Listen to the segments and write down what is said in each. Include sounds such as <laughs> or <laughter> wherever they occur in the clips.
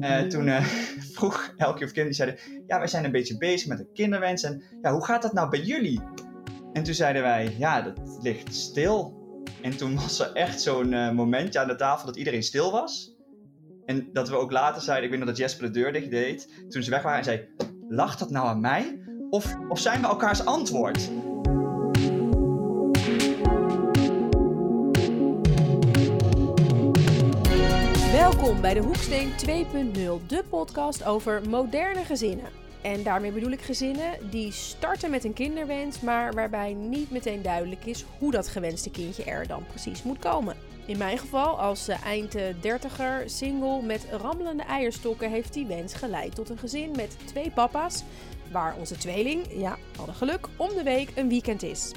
Uh, toen uh, <laughs> vroeg Elke of Kim, die zeiden, ja, wij zijn een beetje bezig met een kinderwens en ja, hoe gaat dat nou bij jullie? En toen zeiden wij, ja, dat ligt stil. En toen was er echt zo'n uh, momentje aan de tafel dat iedereen stil was. En dat we ook later zeiden, ik weet nog dat Jesper de deur dicht deed, toen ze weg waren en zei, lacht dat nou aan mij? Of, of zijn we elkaars antwoord? Bij de Hoeksteen 2.0, de podcast over moderne gezinnen. En daarmee bedoel ik gezinnen die starten met een kinderwens, maar waarbij niet meteen duidelijk is hoe dat gewenste kindje er dan precies moet komen. In mijn geval, als eind dertiger, single met rammelende eierstokken, heeft die wens geleid tot een gezin met twee papa's, waar onze tweeling, ja, hadden geluk, om de week een weekend is.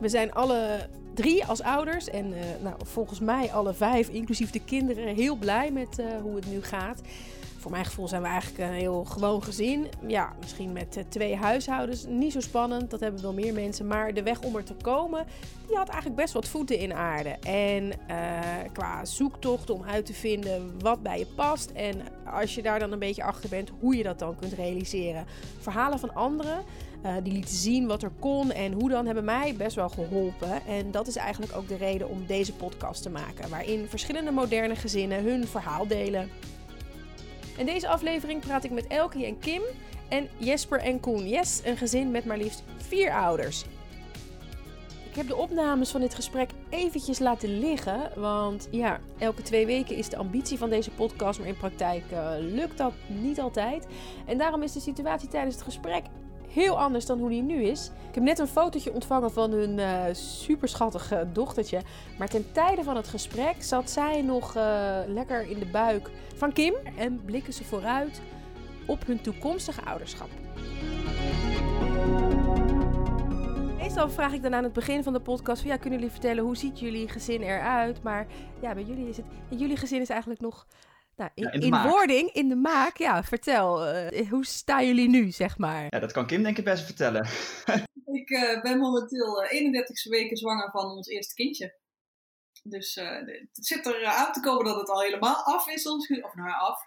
We zijn alle drie als ouders en uh, nou, volgens mij alle vijf, inclusief de kinderen, heel blij met uh, hoe het nu gaat. Voor mijn gevoel zijn we eigenlijk een heel gewoon gezin. Ja, misschien met uh, twee huishoudens. Niet zo spannend, dat hebben wel meer mensen. Maar de weg om er te komen, die had eigenlijk best wat voeten in aarde. En qua zoektocht om uit te vinden wat bij je past. En als je daar dan een beetje achter bent, hoe je dat dan kunt realiseren. Verhalen van anderen uh, die lieten zien wat er kon en hoe dan hebben mij best wel geholpen. En dat is eigenlijk ook de reden om deze podcast te maken, waarin verschillende moderne gezinnen hun verhaal delen. In deze aflevering praat ik met Elkie en Kim en Jesper en Koen. Yes, een gezin met maar liefst vier ouders. Ik heb de opnames van dit gesprek eventjes laten liggen. Want ja, elke twee weken is de ambitie van deze podcast. Maar in praktijk uh, lukt dat niet altijd. En daarom is de situatie tijdens het gesprek heel anders dan hoe die nu is. Ik heb net een fotootje ontvangen van hun uh, superschattige dochtertje. Maar ten tijde van het gesprek zat zij nog uh, lekker in de buik van Kim. En blikken ze vooruit op hun toekomstige ouderschap. Meestal vraag ik dan aan het begin van de podcast: van, ja, kunnen jullie vertellen hoe ziet jullie gezin eruit? Maar ja, bij jullie is het. Jullie gezin is eigenlijk nog nou, in, ja, in, in wording, in de maak, ja, vertel. Uh, hoe staan jullie nu, zeg maar? Ja, dat kan Kim denk ik best vertellen. <laughs> ik uh, ben momenteel uh, 31 weken zwanger van ons eerste kindje. Dus het zit er aan te komen dat het al helemaal af is, ons, of nou af,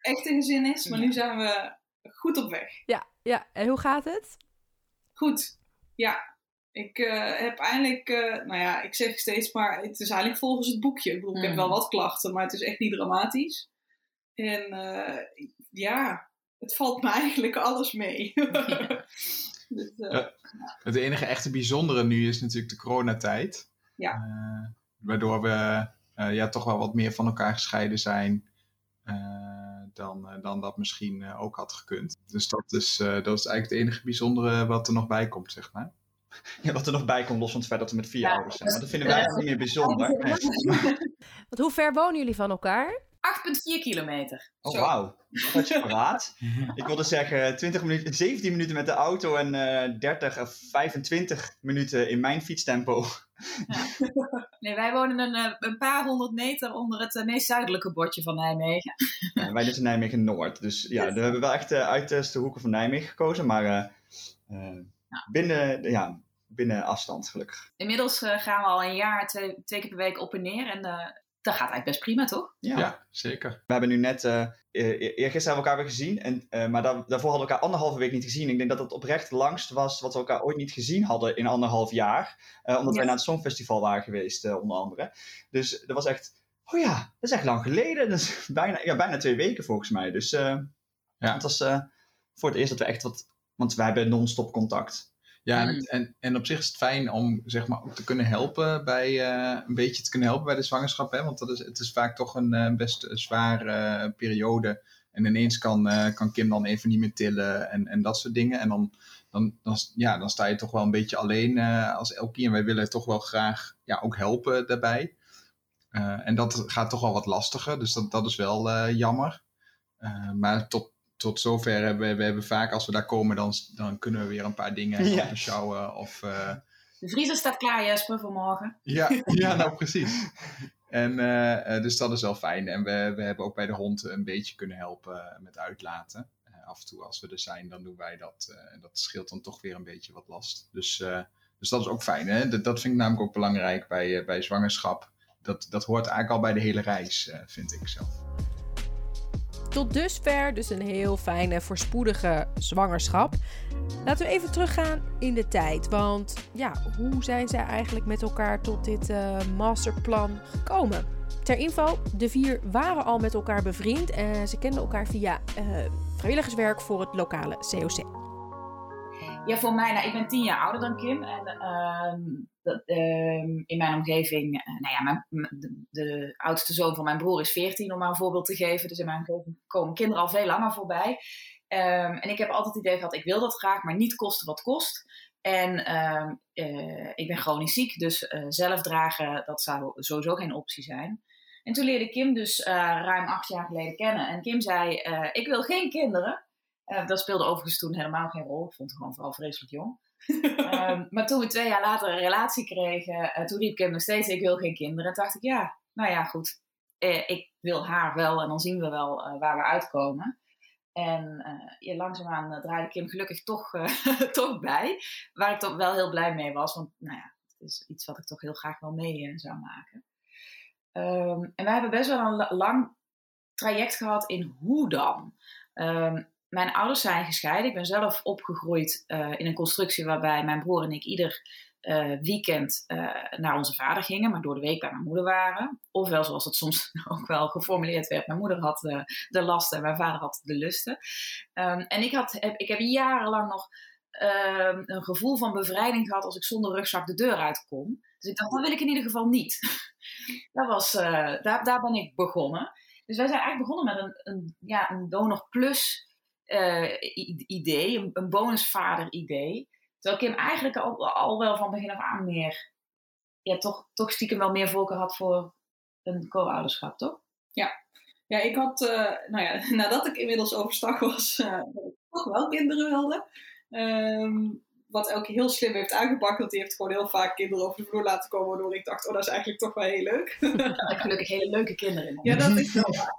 echt een gezin is. Maar ja. nu zijn we goed op weg. Ja, ja, en hoe gaat het? Goed, ja. Ik uh, heb eindelijk, uh, nou ja, ik zeg steeds maar, het is eigenlijk volgens het boekje. Ik bedoel, ik heb wel wat klachten, maar het is echt niet dramatisch. En uh, ja, het valt me <laughs> eigenlijk alles mee. <laughs> dus, ja. Het enige echte bijzondere nu is natuurlijk de coronatijd. Ja. waardoor we ja, toch wel wat meer van elkaar gescheiden zijn dan, dan dat misschien ook had gekund. Dus dat is, dat is eigenlijk het enige bijzondere wat er nog bij komt, zeg maar. <laughs> Ja, wat er nog bij komt, los van het feit dat we met vier ja, ouders zijn. Maar dat vinden wij eigenlijk niet meer bijzonder. <laughs> Want hoe ver wonen jullie van elkaar? 8,4 kilometer. Oh, wauw. <laughs> Dat je praat. Ik wilde zeggen 20 minuten, 17 minuten met de auto en uh, 30 of 25 minuten in mijn fietstempo. Ja. Nee, wij wonen een, eh, een, paar honderd meter onder het uh, meest zuidelijke bordje van Nijmegen. Ja, wij zitten Nijmegen Noord. Dus ja, we hebben wel echt uh, uit de hoeken van Nijmegen gekozen. Maar ja. Binnen, ja, binnen afstand, gelukkig. Inmiddels uh, gaan we al een jaar, twee, twee keer per week op en neer. En uh, dat gaat eigenlijk best prima, toch? Ja, ja zeker. We hebben nu net, uh, eergisteren hebben we elkaar weer gezien. En, maar daar, daarvoor hadden we elkaar anderhalve week niet gezien. Ik denk dat het oprecht langst was wat we elkaar ooit niet gezien hadden in anderhalf jaar. omdat yes. wij naar het Songfestival waren geweest, onder andere. Dus dat was echt, oh ja, dat is echt lang geleden. Dat is <laughs> bijna, ja, bijna twee weken volgens mij. Dus ja. het was voor het eerst dat we echt wat want wij hebben non-stop contact. Ja, en, en, en, op zich is het fijn om zeg maar, ook te kunnen helpen bij uh, een beetje te kunnen helpen bij de zwangerschap. Hè? Want dat is, het is vaak toch een uh, best zware uh, periode. En ineens kan, kan Kim dan even niet meer tillen en, en dat soort dingen. En dan, dan, dan, ja, dan sta je toch wel een beetje alleen als Elkie. En wij willen toch wel graag ja, ook helpen daarbij. en dat gaat toch wel wat lastiger. Dus dat, dat is wel jammer. maar tot, tot zover hebben we, we hebben vaak, als we daar komen, dan, dan kunnen we weer een paar dingen ja. sjouwen. Of, uh... De vriezer staat klaar, Jesper, voor morgen. Ja, <laughs> ja nou precies. En uh, dus dat is wel fijn. En we, we hebben ook bij de hond een beetje kunnen helpen met uitlaten. Uh, af en toe als we er zijn, dan doen wij dat. en dat scheelt dan toch weer een beetje wat last. Dus, dus dat is ook fijn. Hè? Dat, dat vind ik namelijk ook belangrijk bij, bij zwangerschap dat, dat hoort eigenlijk al bij de hele reis, vind ik zelf. Tot dusver dus een heel fijne, voorspoedige zwangerschap. Laten we even teruggaan in de tijd. Want ja, hoe zijn zij eigenlijk met elkaar tot dit uh, masterplan gekomen? Ter info, de vier waren al met elkaar bevriend en ze kenden elkaar via uh, vrijwilligerswerk voor het lokale COC. Ja, voor mij, nou, ik ben tien jaar ouder dan Kim. En uh, dat, uh, in mijn omgeving, uh, nou ja, mijn, de, oudste zoon van mijn broer is 14, om maar een voorbeeld te geven. Dus in mijn omgeving komen kinderen al veel langer voorbij. Um, en ik heb altijd het idee gehad, ik wil dat graag, maar niet kosten wat kost. En ehm, eh, ik ben chronisch ziek, dus uh, zelf dragen, dat zou sowieso geen optie zijn. En toen leerde Kim dus ruim acht jaar geleden kennen. En Kim zei, ik wil geen kinderen. Dat speelde overigens toen helemaal geen rol. Ik vond het gewoon vooral vreselijk jong. Um, maar toen we twee jaar later een relatie kregen, uh, toen riep Kim nog steeds: Ik wil geen kinderen. En dacht ik: Ja, nou ja, goed. Uh, ik wil haar wel en dan zien we wel waar we uitkomen. En ja, langzaamaan draaide Kim gelukkig toch, <laughs> toch bij. Waar ik toch wel heel blij mee was. Want nou ja, het is iets wat ik toch heel graag wel mee zou maken. Um, en wij hebben best wel een lang traject gehad in hoe dan. Um, mijn ouders zijn gescheiden. Ik ben zelf opgegroeid uh, in een constructie waarbij mijn broer en ik ieder uh, weekend uh, naar onze vader gingen, maar door de week bij mijn moeder waren. Ofwel, zoals het soms <laughs> ook wel geformuleerd werd, mijn moeder had de, lasten en mijn vader had de lusten. Um, en ik, had, heb, ik heb jarenlang nog um, een gevoel van bevrijding gehad als ik zonder rugzak de deur uitkom. Dus ik dacht, dat wil ik in ieder geval niet. <laughs> dat was, daar, daar ben ik begonnen. Dus wij zijn eigenlijk begonnen met een, een, ja, een donor plus idee, een, een bonusvader-idee. Terwijl Kim eigenlijk al, al wel van begin af aan meer, ja, toch, toch stiekem wel meer voorkeur had voor een co-ouderschap, toch? Ja. Ja, ik had, uh, nou ja, <laughs> nadat ik inmiddels overstag was, uh, toch wel kinderen wilde. Um, wat Elke heel slim heeft aangepakt. Want die heeft gewoon heel vaak kinderen over de vloer laten komen. Waardoor ik dacht, oh, dat is eigenlijk toch wel heel leuk. <laughs> gelukkig hele leuke kinderen. Ja, dat is wel waar.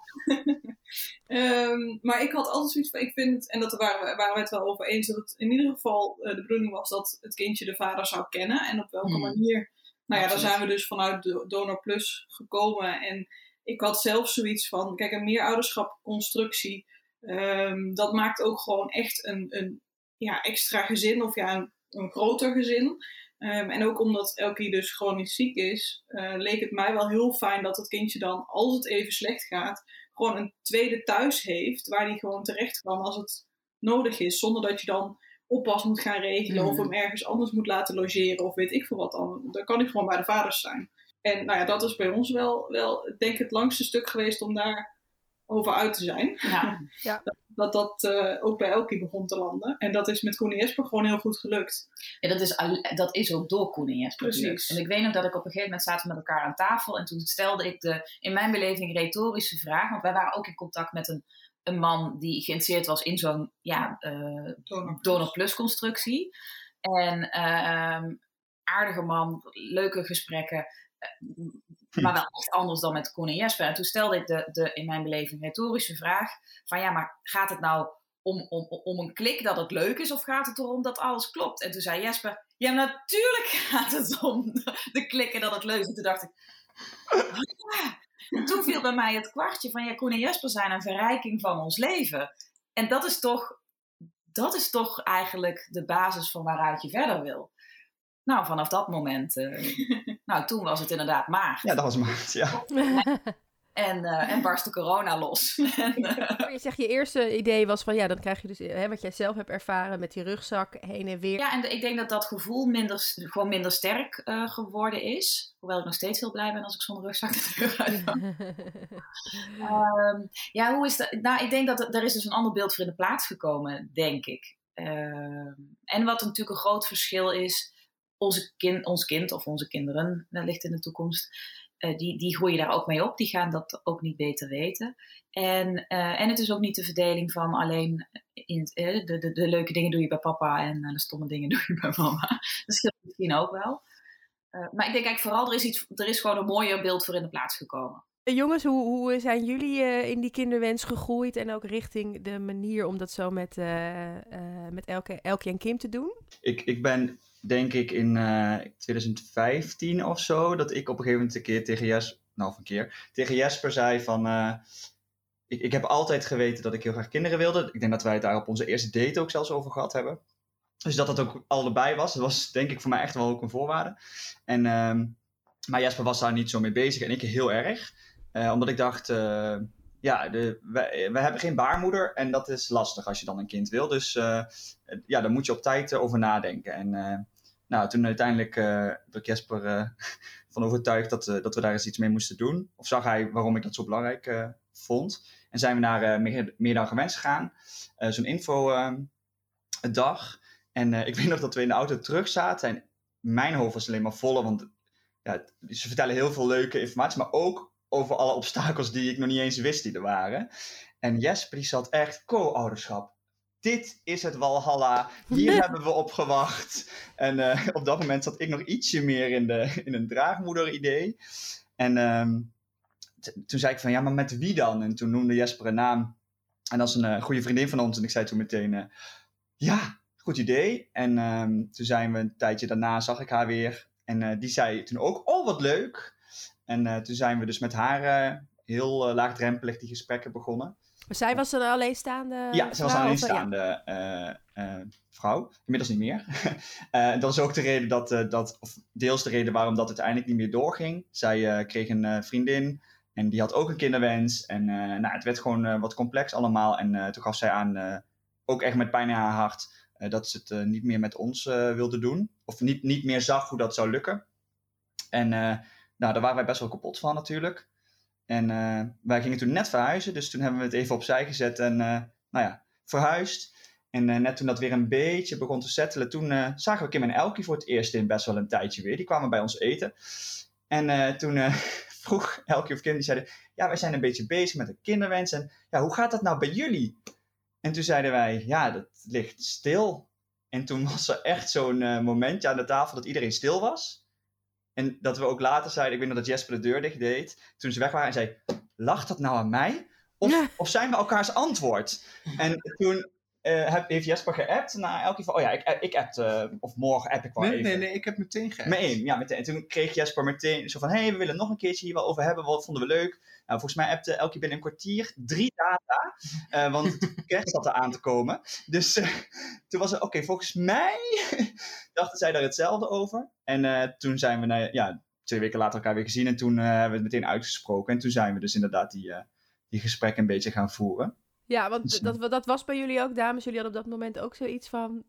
um, <laughs> maar ik had altijd zoiets van, ik vind, en dat waren we, waren we het wel over eens, dat het in ieder geval uh, de bedoeling was dat het kindje de vader zou kennen. En op welke hmm. manier. Nou ja, daar zijn we dus vanuit Donor Plus gekomen. En ik had zelf zoiets van, kijk, een meerouderschapconstructie, um, dat maakt ook gewoon echt een, een ja, extra gezin of ja, een, een groter gezin. Um, en ook omdat Elkie dus chronisch ziek is, uh, leek het mij wel heel fijn dat het kindje dan, als het even slecht gaat, gewoon een tweede thuis heeft waar hij gewoon terecht kan als het nodig is. Zonder dat je dan oppas moet gaan regelen of mm. hem ergens anders moet laten logeren of weet ik veel wat dan. Dan kan ik gewoon bij de vaders zijn. En nou ja, dat is bij ons wel, wel denk ik, het langste stuk geweest om daar over uit te zijn. Ja. <laughs> ja. Dat dat uh, ook bij Elkie begon te landen. En dat is met Koen Jesper gewoon heel goed gelukt. Ja, dat is, dat is ook door Koen en Jesper Precies. En ik weet nog dat ik op een gegeven moment zaten met elkaar aan tafel. En toen stelde ik de, in mijn beleving, retorische vraag. Want wij waren ook in contact met een, een man die geïnteresseerd was in zo'n ja, uh, donor plus constructie. En uh, aardige man, leuke gesprekken. Maar wel echt anders dan met Koen en Jesper. En toen stelde ik de, de in mijn beleving retorische vraag: van ja, maar gaat het nou om, om, om een klik dat het leuk is, of gaat het erom dat alles klopt? En toen zei Jesper: Ja, natuurlijk gaat het om de klikken dat het leuk is. En toen dacht ik: ja. En toen viel bij mij het kwartje van ja, Koen en Jesper zijn een verrijking van ons leven. En dat is toch, dat is toch eigenlijk de basis van waaruit je verder wil. Nou, vanaf dat moment, uh, nou, toen was het inderdaad maart. Ja, dat was maart, ja. <laughs> En, uh, en barstte corona los. <laughs> je zegt, je eerste idee was van, ja, dan krijg je dus hè, wat jij zelf hebt ervaren met die rugzak heen en weer. Ja, en ik denk dat dat gevoel minder, gewoon minder sterk uh, geworden is. Hoewel ik nog steeds heel blij ben als ik zonder rugzak de deur uit um, ja, hoe is dat? Nou, ik denk dat er, is dus een ander beeld voor in de plaats gekomen, denk ik. Uh, en wat natuurlijk een groot verschil is onze kind, ons kind of onze kinderen wellicht in de toekomst, uh, die, die groeien daar ook mee op. Die gaan dat ook niet beter weten. En, uh, en het is ook niet de verdeling van alleen in het, uh, de, de, de, leuke dingen doe je bij papa en de stomme dingen <laughs> doe je bij mama. Dat scheelt misschien ook wel. maar ik denk eigenlijk vooral, er is, iets, er is gewoon een mooier beeld voor in de plaats gekomen. Jongens, hoe, hoe zijn jullie in die kinderwens gegroeid en ook richting de manier om dat zo met, met Elke, Elke en Kim te doen? Ik, ik ben denk ik in 2015 of zo, dat ik op een gegeven moment een keer tegen Jesper, nou of een keer, tegen Jesper zei van, ik, ik heb altijd geweten dat ik heel graag kinderen wilde. Ik denk dat wij het daar op onze eerste date ook zelfs over gehad hebben. Dus dat dat ook allebei was, dat was denk ik voor mij echt wel ook een voorwaarde. En, ehm, maar Jesper was daar niet zo mee bezig en ik heel erg. Uh, omdat ik dacht, uh, ja, de, wij, hebben geen baarmoeder en dat is lastig als je dan een kind wil. Dus uh, ja, daar moet je op tijd over nadenken. En nou, toen uiteindelijk werd ik Jesper <laughs> van overtuigd dat, dat we daar eens iets mee moesten doen. Of zag hij waarom ik dat zo belangrijk vond. En zijn we naar meer, meer, dan gewenst gegaan. Zo'n info dag. En <laughs> ik weet nog dat we in de auto terug zaten. En mijn hoofd was alleen maar volle. Want ja, ze vertellen heel veel leuke informatie. Maar ook over alle obstakels die ik nog niet eens wist die er waren. En Jesper die zat echt co-ouderschap. Dit is het Walhalla. Hier <laughs> hebben we op gewacht. En uh, op dat moment zat ik nog ietsje meer in, de, in een draagmoeder-idee. En uh, toen zei ik van, ja, maar met wie dan? En toen noemde Jesper een naam. En dat is een uh, goede vriendin van ons. En ik zei toen meteen, eh, ja, goed idee. En ehm, toen zijn we een tijdje daarna, zag ik haar weer. En die zei toen ook, oh, wat leuk. En toen zijn we dus met haar heel laagdrempelig die gesprekken begonnen. Maar zij was een alleenstaande Ja, zij was een alleenstaande ja. vrouw. Inmiddels niet meer. <laughs> dat is ook de reden dat, dat, of deels de reden waarom dat uiteindelijk niet meer doorging. Zij kreeg een vriendin en die had ook een kinderwens. En nou, het werd gewoon wat complex allemaal. En toen gaf zij aan, ook echt met pijn in haar hart, dat ze het niet meer met ons wilde doen. Of niet, niet meer zag hoe dat zou lukken. En nou, daar waren wij best wel kapot van natuurlijk. En uh, wij gingen toen net verhuizen, dus toen hebben we het even opzij gezet en uh, nou ja, verhuisd. En uh, net toen dat weer een beetje begon te settelen, toen zagen we Kim en Elkie voor het eerst in best wel een tijdje weer. Die kwamen bij ons eten. En toen <laughs> vroeg Elkie of Kim, die zeiden, ja, wij zijn een beetje bezig met een kinderwens. En ja, hoe gaat dat nou bij jullie? En toen zeiden wij, ja, dat ligt stil. En toen was er echt zo'n momentje aan de tafel dat iedereen stil was. En dat we ook later zeiden, ik weet nog dat Jesper de deur dicht deed, toen ze weg waren en zei, lacht dat nou aan mij? Of, of zijn we elkaars antwoord? En toen uh, heeft Jesper geappt naar elke van, oh ja, ik, ik appte, of morgen app ik wel nee, even. Nee, nee, ik heb meteen geappt. Meteen, ja, meteen. En toen kreeg Jesper meteen zo van, hé, hey, we willen nog een keertje hier wel over hebben, wat vonden we leuk? Nou, volgens mij appte elke binnen een kwartier drie data, uh, want <laughs> kerst zat er aan te komen. Dus uh, toen was het, oké, okay, volgens mij <laughs> dachten zij daar hetzelfde over. En toen zijn we, nou, ja, twee weken later elkaar weer gezien en toen hebben we het meteen uitgesproken. En toen zijn we dus inderdaad die, die gesprekken een beetje gaan voeren. Ja, want dus, dat, dat was bij jullie ook, dames. Jullie hadden op dat moment ook zoiets van...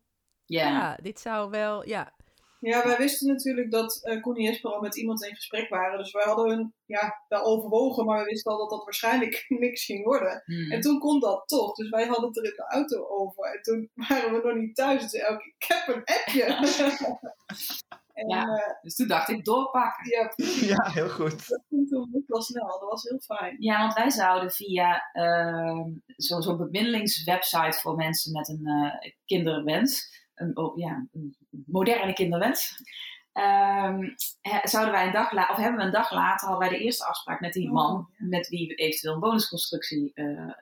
Yeah. Ja, dit zou wel... Ja, ja wij wisten natuurlijk dat uh, Koen en Jesper al met iemand in gesprek waren. Dus wij hadden hun ja, wel overwogen, maar we wisten al dat dat waarschijnlijk <laughs> niks ging worden. Hmm. En toen kon dat toch. Dus wij hadden het er in de auto over. En toen waren we nog niet thuis. Dus ik, ik heb een appje. <laughs> En, ja, uh, dus toen dacht ik doorpakken. Ja, ja heel goed. Dat ging toen wel snel, dat was heel fijn. Ja, want wij zouden via uh, zo'n zo bemiddelingswebsite voor mensen met een uh, kinderwens, een, oh, ja, een moderne kinderwens, um, zouden wij een dag later, of hebben we een dag later, hadden wij de eerste afspraak met die oh, man, met wie we eventueel een bonusconstructie uh,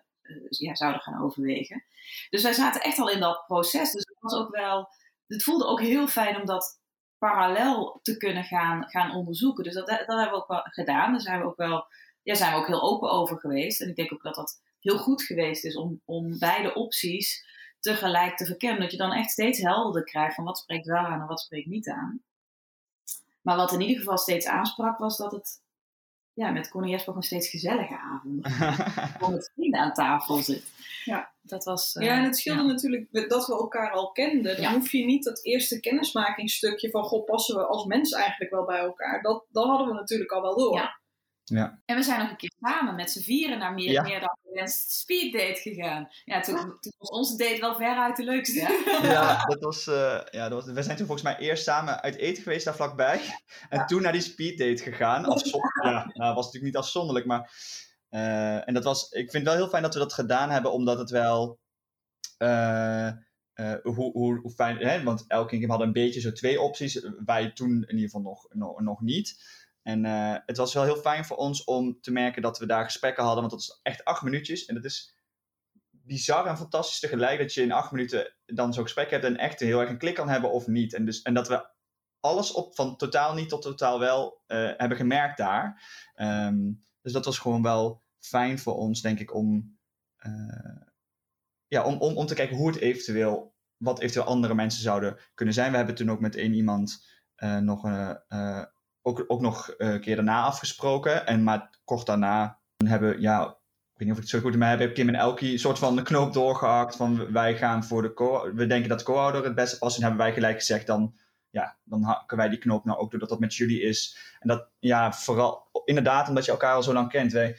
ja, zouden gaan overwegen. Dus wij zaten echt al in dat proces. Dus het was ook wel, het voelde ook heel fijn om dat parallel te kunnen gaan, gaan onderzoeken. Dus dat, dat hebben we ook wel gedaan. Daar zijn we ook wel, ja, zijn we ook heel open over geweest. En ik denk ook dat dat heel goed geweest is om, om beide opties tegelijk te verkennen. Dat je dan echt steeds helderder krijgt van wat spreekt wel aan en wat spreekt niet aan. Maar wat in ieder geval steeds aansprak was dat het ja, met Connie Jesper een steeds gezellige avond. <laughs> Om met vrienden aan tafel zit. Ja. Dat was, uh, ja, en het scheelde natuurlijk dat we elkaar al kenden. Dan hoef je niet dat eerste kennismakingsstukje van... Goh, passen we als mens eigenlijk wel bij elkaar? Dat, dat hadden we natuurlijk al wel door. Ja. Ja. En we zijn nog een keer samen met z'n vieren naar meer, ja. meer dan gewenst speeddate gegaan. Ja, toen, toen, was onze date wel veruit de leukste. Hè? Ja, dat was, uh, ja dat was, we zijn toen volgens mij eerst samen uit eten geweest daar vlakbij. En ja. toen naar die speeddate gegaan. <laughs> ja, nou, was natuurlijk niet afzonderlijk, maar... Uh, en dat was, ik vind het wel heel fijn dat we dat gedaan hebben, omdat het wel... Uh, hoe, hoe, hoe, fijn, hè? want elke keer hadden een beetje zo twee opties. Wij toen in ieder geval nog, nog, nog niet. En het was wel heel fijn voor ons om te merken dat we daar gesprekken hadden, want dat is echt acht minuutjes. En dat is bizar en fantastisch tegelijk dat je in acht minuten dan zo'n gesprek hebt en echt heel erg een klik kan hebben of niet. En, dus, en dat we alles op van totaal niet tot totaal wel hebben gemerkt daar. Ehm, dus dat was gewoon wel fijn voor ons, denk ik, om, uh, ja, om, om, om te kijken hoe het eventueel, wat eventueel andere mensen zouden kunnen zijn. We hebben toen ook met één iemand uh, nog, ook, ook nog een keer daarna afgesproken. En maar kort daarna hebben, ja, ik weet niet of ik het zo goed in mij heb, heb Kim en Elkie een soort van de knoop doorgehakt van wij gaan voor de co we denken dat de co-ouder het beste past en hebben wij gelijk gezegd dan ja, dan hakken wij die knoop nou ook doordat dat met jullie is. En dat, ja, vooral inderdaad omdat je elkaar al zo lang kent. Wij,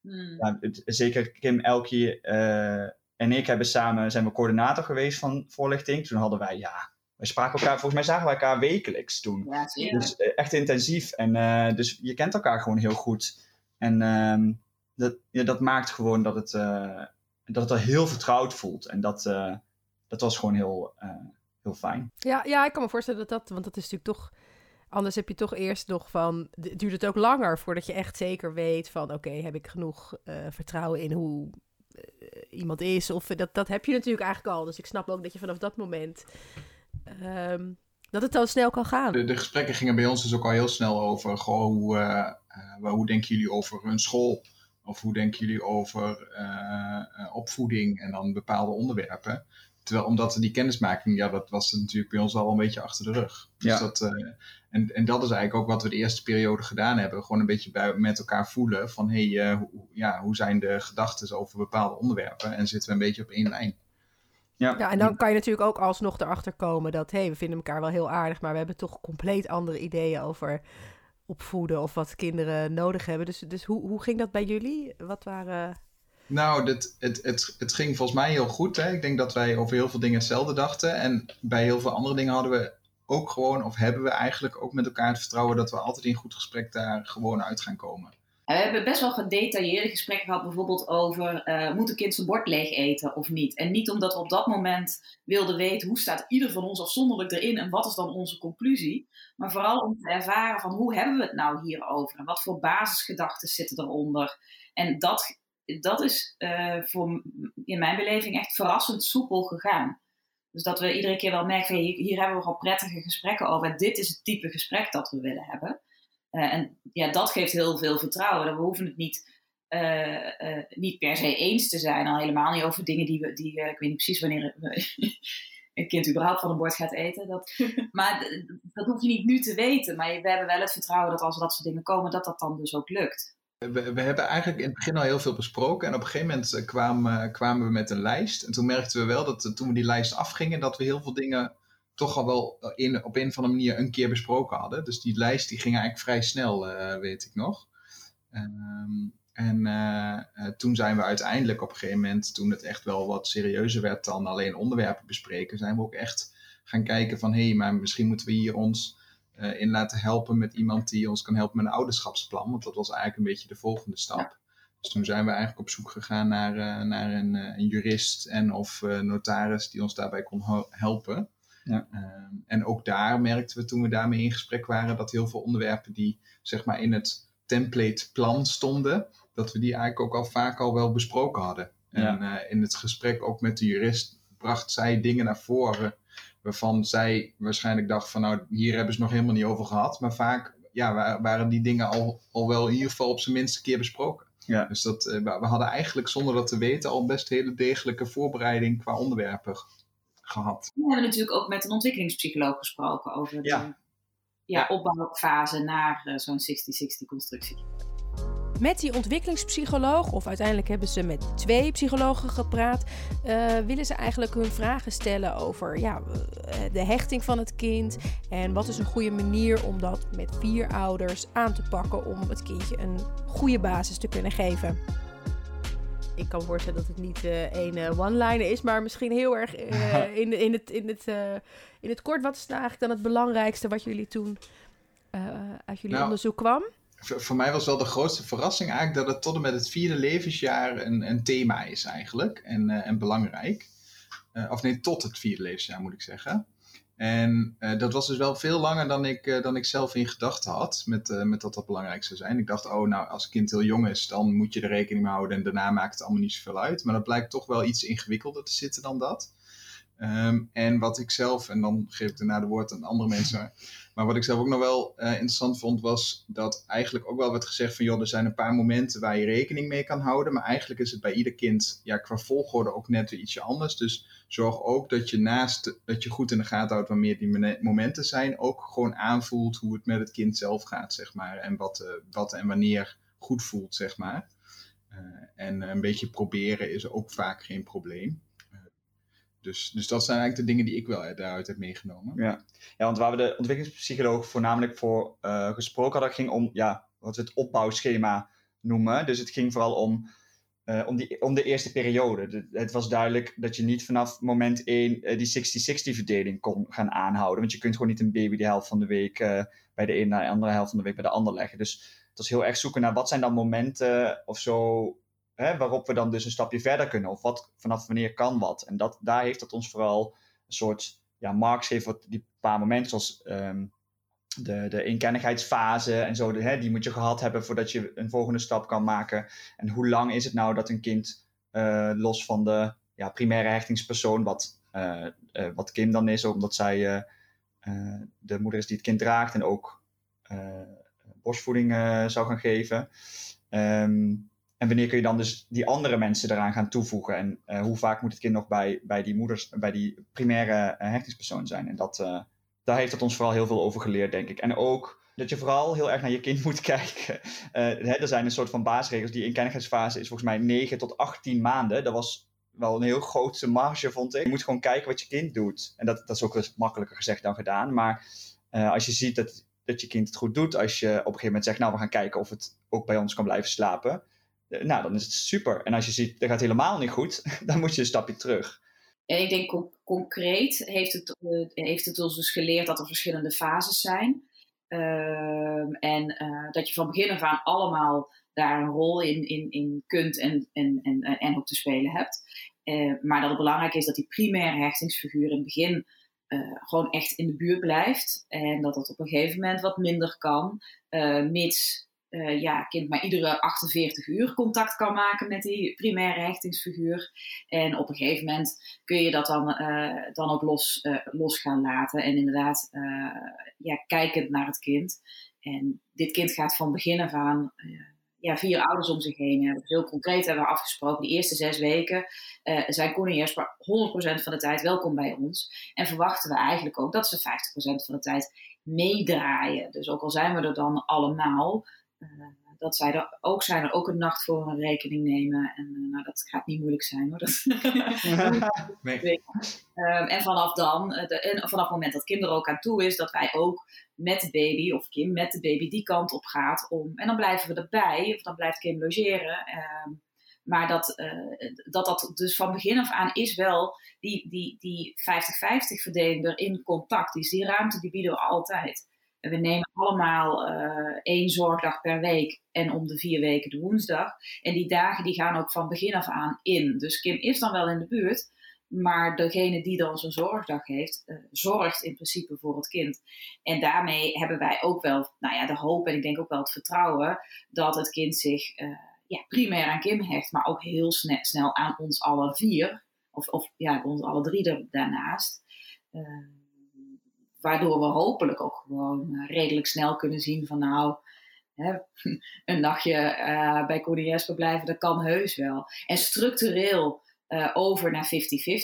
hmm. ja, zeker Kim, Elkie uh, en ik hebben samen, zijn we coördinator geweest van voorlichting. Toen hadden wij, ja, we spraken elkaar, volgens mij zagen wij elkaar wekelijks toen. Ja, dus uh, echt intensief. En uh, dus je kent elkaar gewoon heel goed. En uh, dat, ja, dat maakt gewoon dat het, dat het al heel vertrouwd voelt. En dat, dat was gewoon heel heel fijn. Ja, ja, ik kan me voorstellen dat dat, want dat is natuurlijk toch. Anders heb je toch eerst nog van. Duurt het ook langer voordat je echt zeker weet van: oké, heb ik genoeg uh, vertrouwen in hoe uh, iemand is? Of dat, dat heb je natuurlijk eigenlijk al. Dus ik snap ook dat je vanaf dat moment. Um, dat het dan snel kan gaan. De, de, gesprekken gingen bij ons dus ook al heel snel over. Goh, hoe, uh, hoe denken jullie over hun school? Of hoe denken jullie over opvoeding en dan bepaalde onderwerpen? Terwijl, omdat die kennismaking, ja, dat was natuurlijk bij ons al een beetje achter de rug. Dus ja. dat, uh, en, en dat is eigenlijk ook wat we de eerste periode gedaan hebben. Gewoon een beetje bij, met elkaar voelen van, hé, hey, uh, hoe, ja, hoe zijn de gedachten over bepaalde onderwerpen? En zitten we een beetje op één lijn. Ja. ja, en dan kan je natuurlijk ook alsnog erachter komen dat, hé, hey, we vinden elkaar wel heel aardig, maar we hebben toch compleet andere ideeën over opvoeden of wat kinderen nodig hebben. Dus, dus hoe, hoe ging dat bij jullie? Wat waren nou, het, het, het ging volgens mij heel goed. Hè? Ik denk dat wij over heel veel dingen hetzelfde dachten. En bij heel veel andere dingen hadden we ook gewoon, of hebben we eigenlijk ook met elkaar het vertrouwen dat we altijd in goed gesprek daar gewoon uit gaan komen. We hebben best wel gedetailleerde gesprekken gehad, bijvoorbeeld over uh, moet een kind zijn bord leeg eten of niet. En niet omdat we op dat moment wilden weten hoe staat ieder van ons afzonderlijk erin en wat is dan onze conclusie. Maar vooral om te ervaren van hoe hebben we het nou hierover en wat voor basisgedachten zitten eronder. En dat dat is uh, voor, in mijn beleving echt verrassend soepel gegaan. Dus dat we iedere keer wel merken, hier, hier hebben we al prettige gesprekken over. Dit is het type gesprek dat we willen hebben. Uh, en ja, dat geeft heel veel vertrouwen. We hoeven het niet, uh, niet per se eens te zijn. Al helemaal niet over dingen die we. Die, ik weet niet precies wanneer <laughs> een kind überhaupt van een bord gaat eten. Dat, <laughs> maar dat hoef je niet nu te weten. Maar we hebben wel het vertrouwen dat als er dat soort dingen komen, dat dat dan dus ook lukt. We, we, hebben eigenlijk in het begin al heel veel besproken. En op een gegeven moment eh, kwamen, kwamen we met een lijst. En toen merkten we wel dat toen we die lijst afgingen, dat we heel veel dingen toch al wel in, op een of andere manier een keer besproken hadden. Dus die lijst die ging eigenlijk vrij snel, weet ik nog. Um, en toen zijn we uiteindelijk op een gegeven moment, toen het echt wel wat serieuzer werd dan alleen onderwerpen bespreken, zijn we ook echt gaan kijken van hé, hey, maar misschien moeten we hier ons uh, in laten helpen met iemand die ons kan helpen met een ouderschapsplan. Want dat was eigenlijk een beetje de volgende stap. Dus toen zijn we eigenlijk op zoek gegaan naar, uh, naar een, uh, een, jurist en of notaris die ons daarbij kon helpen. Ja. Ehm, en ook daar merkten we toen we daarmee in gesprek waren dat heel veel onderwerpen die zeg maar in het template plan stonden, dat we die eigenlijk ook al vaak al wel besproken hadden. En in het gesprek ook met de jurist bracht zij dingen naar voren waarvan zij waarschijnlijk dacht van nou, hier hebben ze nog helemaal niet over gehad. Maar vaak ja, waren die dingen al, al wel in ieder geval op zijn minste keer besproken. Ja. Dus dat, eh, we hadden eigenlijk zonder dat te weten al best hele degelijke voorbereiding qua onderwerpen gehad. We hebben natuurlijk ook met een ontwikkelingspsycholoog gesproken over de ja. Ja, opbouwfase naar uh, zo'n 60-60 constructie met die ontwikkelingspsycholoog, of uiteindelijk hebben ze met twee psychologen gepraat, uh, willen ze eigenlijk hun vragen stellen over ja, eh, de hechting van het kind en wat is een goede manier om dat met vier ouders aan te pakken om het kindje een goede basis te kunnen geven. Ik kan voorstellen dat het niet uh, één one-liner is, maar misschien heel erg <laughs> in, in, het, in, het, in het kort. Wat is nou eigenlijk dan het belangrijkste wat jullie toen uit jullie nou, onderzoek kwam? Voor mij was wel de grootste verrassing eigenlijk dat het tot en met het vierde levensjaar een, een thema is eigenlijk en, uh, en belangrijk. Uh, of nee, tot het vierde levensjaar moet ik zeggen. En uh, dat was dus wel veel langer dan ik, dan ik zelf in gedachten had, met, met dat dat belangrijk zou zijn. Ik dacht, oh nou, als kind heel jong is, dan moet je er rekening mee houden en daarna maakt het allemaal niet zoveel uit. Maar dat blijkt toch wel iets ingewikkelder te zitten dan dat. Um, en wat ik zelf, en dan geef ik daarna de woord aan andere mensen, maar wat ik zelf ook nog wel uh, interessant vond, was dat eigenlijk ook wel werd gezegd van, joh, er zijn een paar momenten waar je rekening mee kan houden, maar eigenlijk is het bij ieder kind, ja, qua volgorde ook net weer ietsje anders. Dus zorg ook dat je naast, dat je goed in de gaten houdt wanneer die momenten zijn, ook gewoon aanvoelt hoe het met het kind zelf gaat, zeg maar, en wat, uh, wat en wanneer goed voelt, zeg maar. Uh, en een beetje proberen is ook vaak geen probleem. Dus, dus dat zijn eigenlijk de dingen die ik wel daaruit heb meegenomen. Ja, ja want waar we de ontwikkelingspsycholoog voornamelijk voor uh, gesproken hadden, ging om ja, wat we het opbouwschema noemen. Dus het ging vooral om, uh, om, die, om de eerste periode. De, het was duidelijk dat je niet vanaf moment 1 uh, die 60-60 verdeling kon gaan aanhouden. Want je kunt gewoon niet een baby de helft van de week bij de ene naar de andere helft van de week bij de ander leggen. Dus het was heel erg zoeken naar wat zijn dan momenten of zo hè, waarop we dan dus een stapje verder kunnen. Of wat, vanaf wanneer kan wat. En dat, daar heeft dat ons vooral een soort ja, marks gegeven, wat die paar momenten zoals um, de, de en zo, hè, die moet je gehad hebben voordat je een volgende stap kan maken. En hoe lang is het nou dat een kind uh, los van de ja, primaire hechtingspersoon, wat, uh, uh, wat Kim dan is, omdat zij de moeder is die het kind draagt en ook borstvoeding zou gaan geven. Um, en wanneer kun je dan dus die andere mensen eraan gaan toevoegen? En uh, hoe vaak moet het kind nog bij, bij die moeders, bij die primaire uh, hechtingspersoon zijn? En dat, uh, daar heeft het ons vooral heel veel over geleerd, denk ik. En ook dat je vooral heel erg naar je kind <laughs> moet kijken. Hè, er zijn een soort van basisregels. Die inkennigheidsfase is volgens mij 9 tot 18 maanden. Dat was wel een heel grote marge, vond ik. Je moet gewoon kijken wat je kind doet. En dat, dat is ook makkelijker gezegd dan gedaan. Maar als je ziet dat, dat je kind het goed doet, als je op een gegeven moment zegt, nou, we gaan kijken of het ook bij ons kan blijven slapen nou, dan is het super. En als je ziet, dat gaat helemaal niet goed, <laughs> dan moet je een stapje terug. En ik denk concreet heeft het, uh, heeft het ons dus geleerd dat er verschillende fases zijn. Uh, en uh, dat je van begin af aan allemaal daar een rol in, in, in kunt en, en, en, en ook te spelen hebt. Eh, maar dat het belangrijk is dat die primaire hechtingsfiguur in het begin gewoon echt in de buurt blijft. En dat dat op een gegeven moment wat minder kan, mits uh, ja, kind maar iedere 48 uur contact kan maken met die primaire hechtingsfiguur. En op een gegeven moment kun je dat dan, uh, dan ook los, uh, los gaan laten. En inderdaad, ja, kijkend naar het kind. En dit kind gaat van begin af aan ja, vier ouders om zich heen hebben. Heel concreet hebben we afgesproken, die eerste zes weken zijn en Jesper 100% van de tijd welkom bij ons. En verwachten we eigenlijk ook dat ze 50% van de tijd meedraaien. Dus ook al zijn we er dan allemaal, dat zij er ook zijn, er ook een nacht voor een rekening nemen. En uh, nou, dat gaat niet moeilijk zijn hoor. Dat... <laughs> nee. um, en vanaf dan, uh, de, en vanaf het moment dat Kim er ook aan toe is, dat wij ook met de baby, of Kim met de baby, die kant op gaat. Om, en dan blijven we erbij, of dan blijft Kim logeren. Um, maar dat, uh, dat dat dus van begin af aan is wel die, die, die 50-50 verdeling erin contact. Die, is die ruimte die bieden we altijd. We nemen allemaal uh, één zorgdag per week en om de vier weken de woensdag. En die dagen die gaan ook van begin af aan in. Dus Kim is dan wel in de buurt, maar degene die dan zijn zorgdag heeft, uh, zorgt in principe voor het kind. En daarmee hebben wij ook wel nou ja, de hoop en ik denk ook wel het vertrouwen dat het kind zich uh, ja, primair aan Kim hecht, maar ook heel snel, snel aan ons alle vier. Of, of ja, ons alle drie daarnaast. Waardoor we hopelijk ook gewoon uh, redelijk snel kunnen zien van nou, hè, <laughs> een nachtje uh, bij Jesper blijven, dat kan heus wel. En structureel uh, over naar 50-50,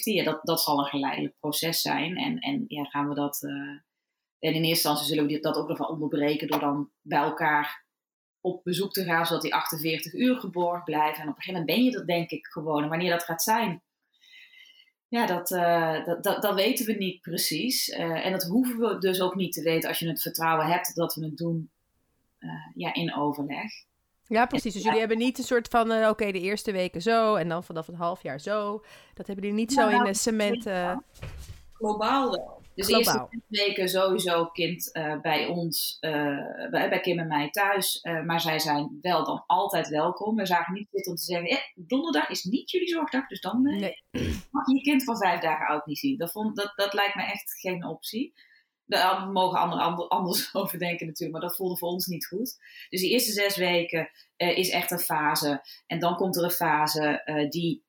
ja, dat, dat zal een geleidelijk proces zijn. En, en ja, gaan we dat. en in eerste instantie zullen we dat ook nog wel onderbreken door dan bij elkaar op bezoek te gaan, zodat die 48 uur geborgd blijven. En op een gegeven moment ben je dat denk ik gewoon. En wanneer dat gaat zijn, ja, dat, uh, dat, dat, dat, weten we niet precies. Uh, en dat hoeven we dus ook niet te weten als je het vertrouwen hebt dat we het doen uh, ja, in overleg. Ja, precies. Dus jullie hebben niet een soort van, oké, okay, de eerste weken zo en dan vanaf het half jaar zo. Dat hebben jullie niet ja, zo in de cement. Globaal wel. Dus de eerste weken sowieso kind uh, bij ons, uh, bij, bij, Kim en mij thuis. Uh, maar zij zijn wel dan altijd welkom. We zagen niet zitten om te zeggen, eh, donderdag is niet jullie zorgdag. Dus dan nee. mag je je kind van vijf dagen oud niet zien. Dat, vond, dat, dat lijkt me echt geen optie. Daar mogen anderen ander, anders <laughs> over denken natuurlijk, maar dat voelde voor ons niet goed. Dus die eerste zes weken is echt een fase. En dan komt er een fase die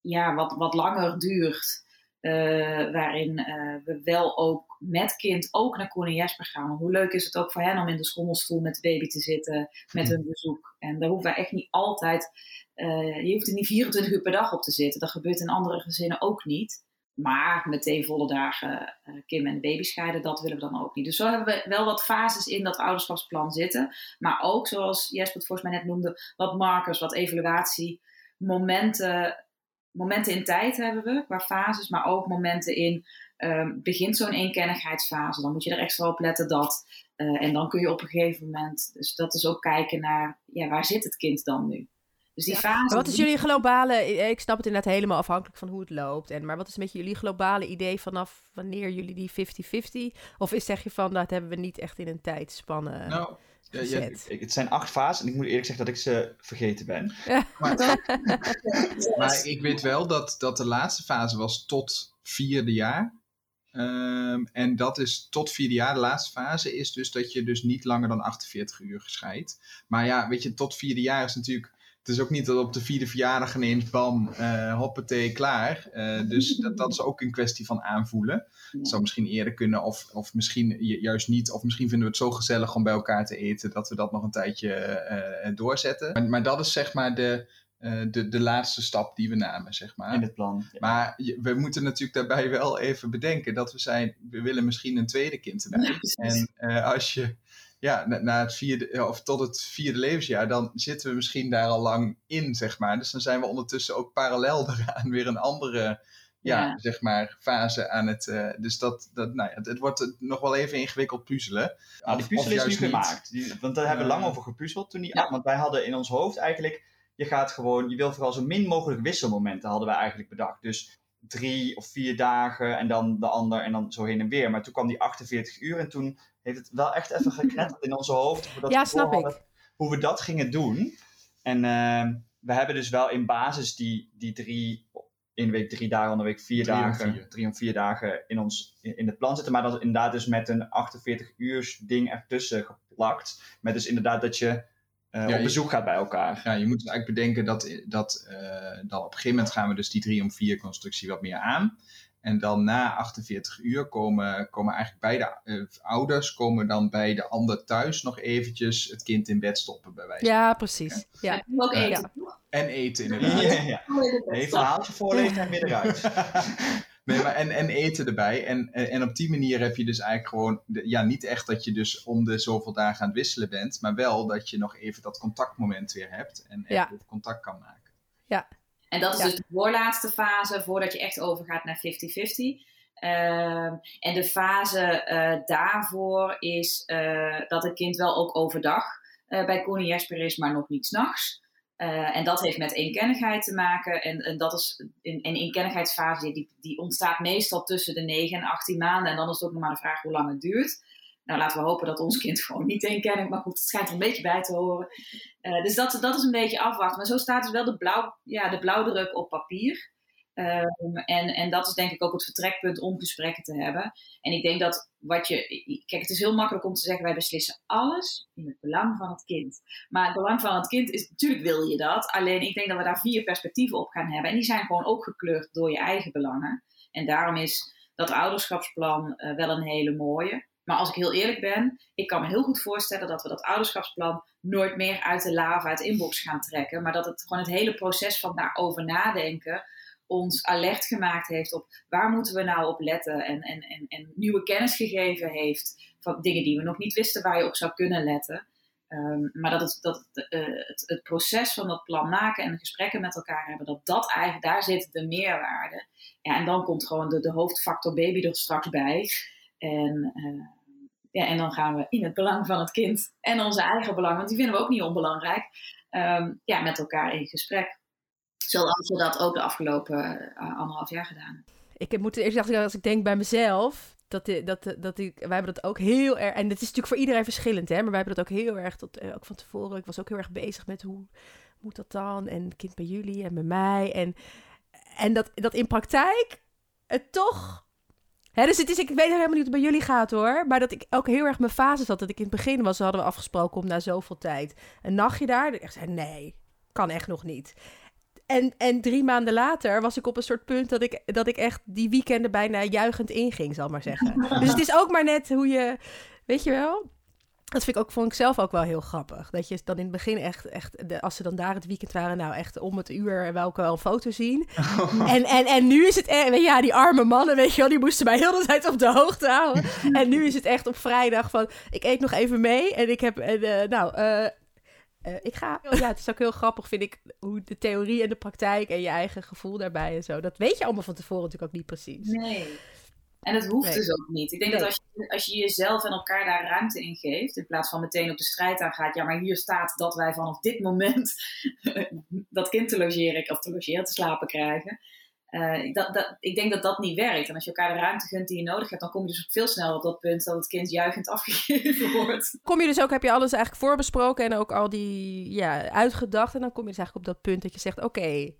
ja, wat, wat langer duurt. Uh, waarin uh, we wel ook met kind ook naar Koen en Jesper gaan. Hoe leuk is het ook voor hen om in de schommelstoel met de baby te zitten, met hun bezoek. En daar hoeven we echt niet altijd, uh, je hoeft er niet 24 uur per dag op te zitten. Dat gebeurt in andere gezinnen ook niet. Maar meteen volle dagen Kim en baby scheiden, dat willen we dan ook niet. Dus zo hebben we wel wat fases in dat ouderschapsplan zitten. Maar ook, zoals Jesper het volgens mij net noemde, wat markers, wat evaluatie, momenten in tijd hebben we qua fases, maar ook momenten in um, begint zo'n eenkennigheidsfase. Dan moet je er extra op letten dat. Uh, en dan kun je op een gegeven moment, dus dat is ook kijken naar, ja, waar zit het kind dan nu? Dus die fase. Wat is jullie globale, ik snap het inderdaad helemaal afhankelijk van hoe het loopt. En, maar wat is met jullie globale idee vanaf wanneer jullie die 50-50? Of is, zeg je van, dat hebben we niet echt in een tijdspanne nou, ja, ja, het zijn acht fases en ik moet eerlijk zeggen dat ik ze vergeten ben. Maar, <laughs> maar, ik weet wel dat, dat de laatste fase was tot vierde jaar. Um, en dat is tot vierde jaar. De laatste fase is dus dat je dus niet langer dan 48 uur gescheidt. Maar ja, weet je, tot vierde jaar is natuurlijk het is ook niet dat op de vierde verjaardag ineens bam, uh, hoppatee, klaar. Uh, dus <laughs> dat, dat is ook een kwestie van aanvoelen. Het zou misschien eerder kunnen of, of misschien juist niet. Of misschien vinden we het zo gezellig om bij elkaar te eten dat we dat nog een tijdje uh, doorzetten. Maar, maar, dat is zeg maar de, de, de laatste stap die we namen, zeg maar. In het plan. Maar we moeten natuurlijk daarbij wel even bedenken dat we zijn, we willen misschien een tweede kind erbij. en als je ja, na, na, het vierde, of tot het vierde levensjaar, dan zitten we misschien daar al lang in, zeg maar. Dus dan zijn we ondertussen ook parallel <laughs> eraan weer een andere, ja, zeg maar, fase aan het. Uh, dus dat, dat, nou ja, het, het, wordt nog wel even ingewikkeld puzzelen. Nou, die puzzel is nu gemaakt. Die, want daar hebben we lang over gepuzzeld toen die, ja. Want wij hadden in ons hoofd eigenlijk, je gaat gewoon, je wil vooral zo min mogelijk wisselmomenten, hadden we eigenlijk bedacht. Dus drie of vier dagen en dan de ander en dan zo heen en weer. Maar toen kwam die 48 uur en toen heeft het wel echt even geknetterd in onze hoofd. Hoe we dat ja, snap ik. Hoe we dat gingen doen. En uh, we hebben dus wel in basis die, die drie, in de week drie dagen, in de week vier drie dagen, vier. drie of vier dagen in, ons, in, in, het plan zitten. Maar dat is inderdaad dus met een 48 uur ding ertussen geplakt. Met dus inderdaad dat je uh, ja, op bezoek gaat bij elkaar. Ja, je moet dus eigenlijk bedenken dat, dat uh, dan op een gegeven moment gaan we dus die 3 om 4 constructie wat meer aan. En dan na 48 uur komen, komen eigenlijk beide uh, ouders komen dan bij de ander thuis nog eventjes het kind in bed stoppen bij wijze Ja, precies. Ja. ja. ook eten. En eten inderdaad. ja, ja. Nee, verhaaltje voorlezen en weer eruit. <laughs> Nee, maar en, en eten erbij. En, en op die manier heb je dus eigenlijk gewoon, ja, niet echt dat je dus om de zoveel dagen aan het wisselen bent, maar wel dat je nog even dat contactmoment weer hebt en even contact kan maken. Ja. En dat is dus de voorlaatste fase voordat je echt overgaat naar 50-50. Uh, en de fase uh, daarvoor is uh, dat het kind wel ook overdag uh, bij Connie Jesper is, maar nog niet s'nachts. En dat heeft met eenkennigheid te maken. En, en dat is een, een eenkennigheidsfase die, die ontstaat meestal tussen de 9 en 18 maanden. En dan is het ook nog maar de vraag hoe lang het duurt. Nou, laten we hopen dat ons kind gewoon niet eenkennig, maar goed, het schijnt er een beetje bij te horen. Uh, dus dat, dat is een beetje afwachten. Maar zo staat dus wel de, blauw, ja, de blauwdruk op papier. Um, en, en dat is denk ik ook het vertrekpunt om gesprekken te hebben. En ik denk dat wat je. Kijk, het is heel makkelijk om te zeggen: wij beslissen alles in het belang van het kind. Maar het belang van het kind is natuurlijk wil je dat. Alleen ik denk dat we daar vier perspectieven op gaan hebben. En die zijn gewoon ook gekleurd door je eigen belangen. En daarom is dat ouderschapsplan uh, wel een hele mooie. Maar als ik heel eerlijk ben, ik kan me heel goed voorstellen dat we dat ouderschapsplan nooit meer uit de lava, uit de inbox gaan trekken. Maar dat het gewoon het hele proces van daarover nadenken ons alert gemaakt heeft op waar moeten we nou op letten en, en, en, en nieuwe kennis gegeven heeft van dingen die we nog niet wisten waar je op zou kunnen letten. Um, maar dat, het, dat uh, het, het, proces van dat plan maken en gesprekken met elkaar hebben, dat dat eigenlijk, daar zit de meerwaarde. Ja, en dan komt gewoon de, hoofdfactor baby er straks bij. En, uh, ja, en dan gaan we in het belang van het kind en onze eigen belang, want die vinden we ook niet onbelangrijk, um, ja, met elkaar in gesprek. Zoals we dat ook de afgelopen uh, anderhalf jaar gedaan Ik moet eerst zeggen, als ik denk bij mezelf, dat, dat, dat ik, wij hebben dat ook heel erg. En het is natuurlijk voor iedereen verschillend, hè? Maar wij hebben dat ook heel erg eh, ook van tevoren. Ik was ook heel erg bezig met hoe moet dat dan? En kind bij jullie en bij mij. En, en dat, dat in praktijk het toch. Dus het is, ik weet helemaal niet hoe het bij jullie gaat hoor. Maar dat ik ook heel erg mijn fase zat. Dat ik in het begin was, hadden we afgesproken om na zoveel tijd een nachtje daar. Ik zei: nee, kan echt nog niet. En, en drie maanden later was ik op een soort punt dat ik, dat ik echt die weekenden bijna juichend inging, zal maar zeggen. <laughs> dus het is ook maar net hoe je, weet je wel. Dat vind ik ook, vond ik zelf ook wel heel grappig. Dat je dan in het begin echt, echt de, als ze dan daar het weekend waren, nou echt om het uur wou ik wel een foto zien. <laughs> En, en, en nu is het, je, ja, die arme mannen, weet je wel, die moesten mij heel de tijd op de hoogte houden. <laughs> En nu is het echt op vrijdag van, ik eet nog even mee en ik heb, en, eh, nou, eh, eh, ik ga. Ja, het is ook heel grappig, vind ik, hoe de theorie en de praktijk en je eigen gevoel daarbij en zo. Dat weet je allemaal van tevoren natuurlijk ook niet precies. Nee. En het hoeft Nee. dus ook niet. Ik denk Nee. dat als je, als je jezelf en elkaar daar ruimte in geeft, in plaats van meteen op de strijd aangaat, ja, maar hier staat dat wij vanaf dit moment <laughs> dat kind te logeren of te logeren, te slapen krijgen. Eh, dat, dat, ik denk dat dat niet werkt. En als je elkaar de ruimte gunt die je nodig hebt, dan kom je dus ook veel sneller op dat punt dat het kind juichend <laughs> afgegeven wordt. Kom je dus ook, heb je alles eigenlijk voorbesproken en ook al die, ja, uitgedacht. En dan kom je dus eigenlijk op dat punt dat je zegt, oké,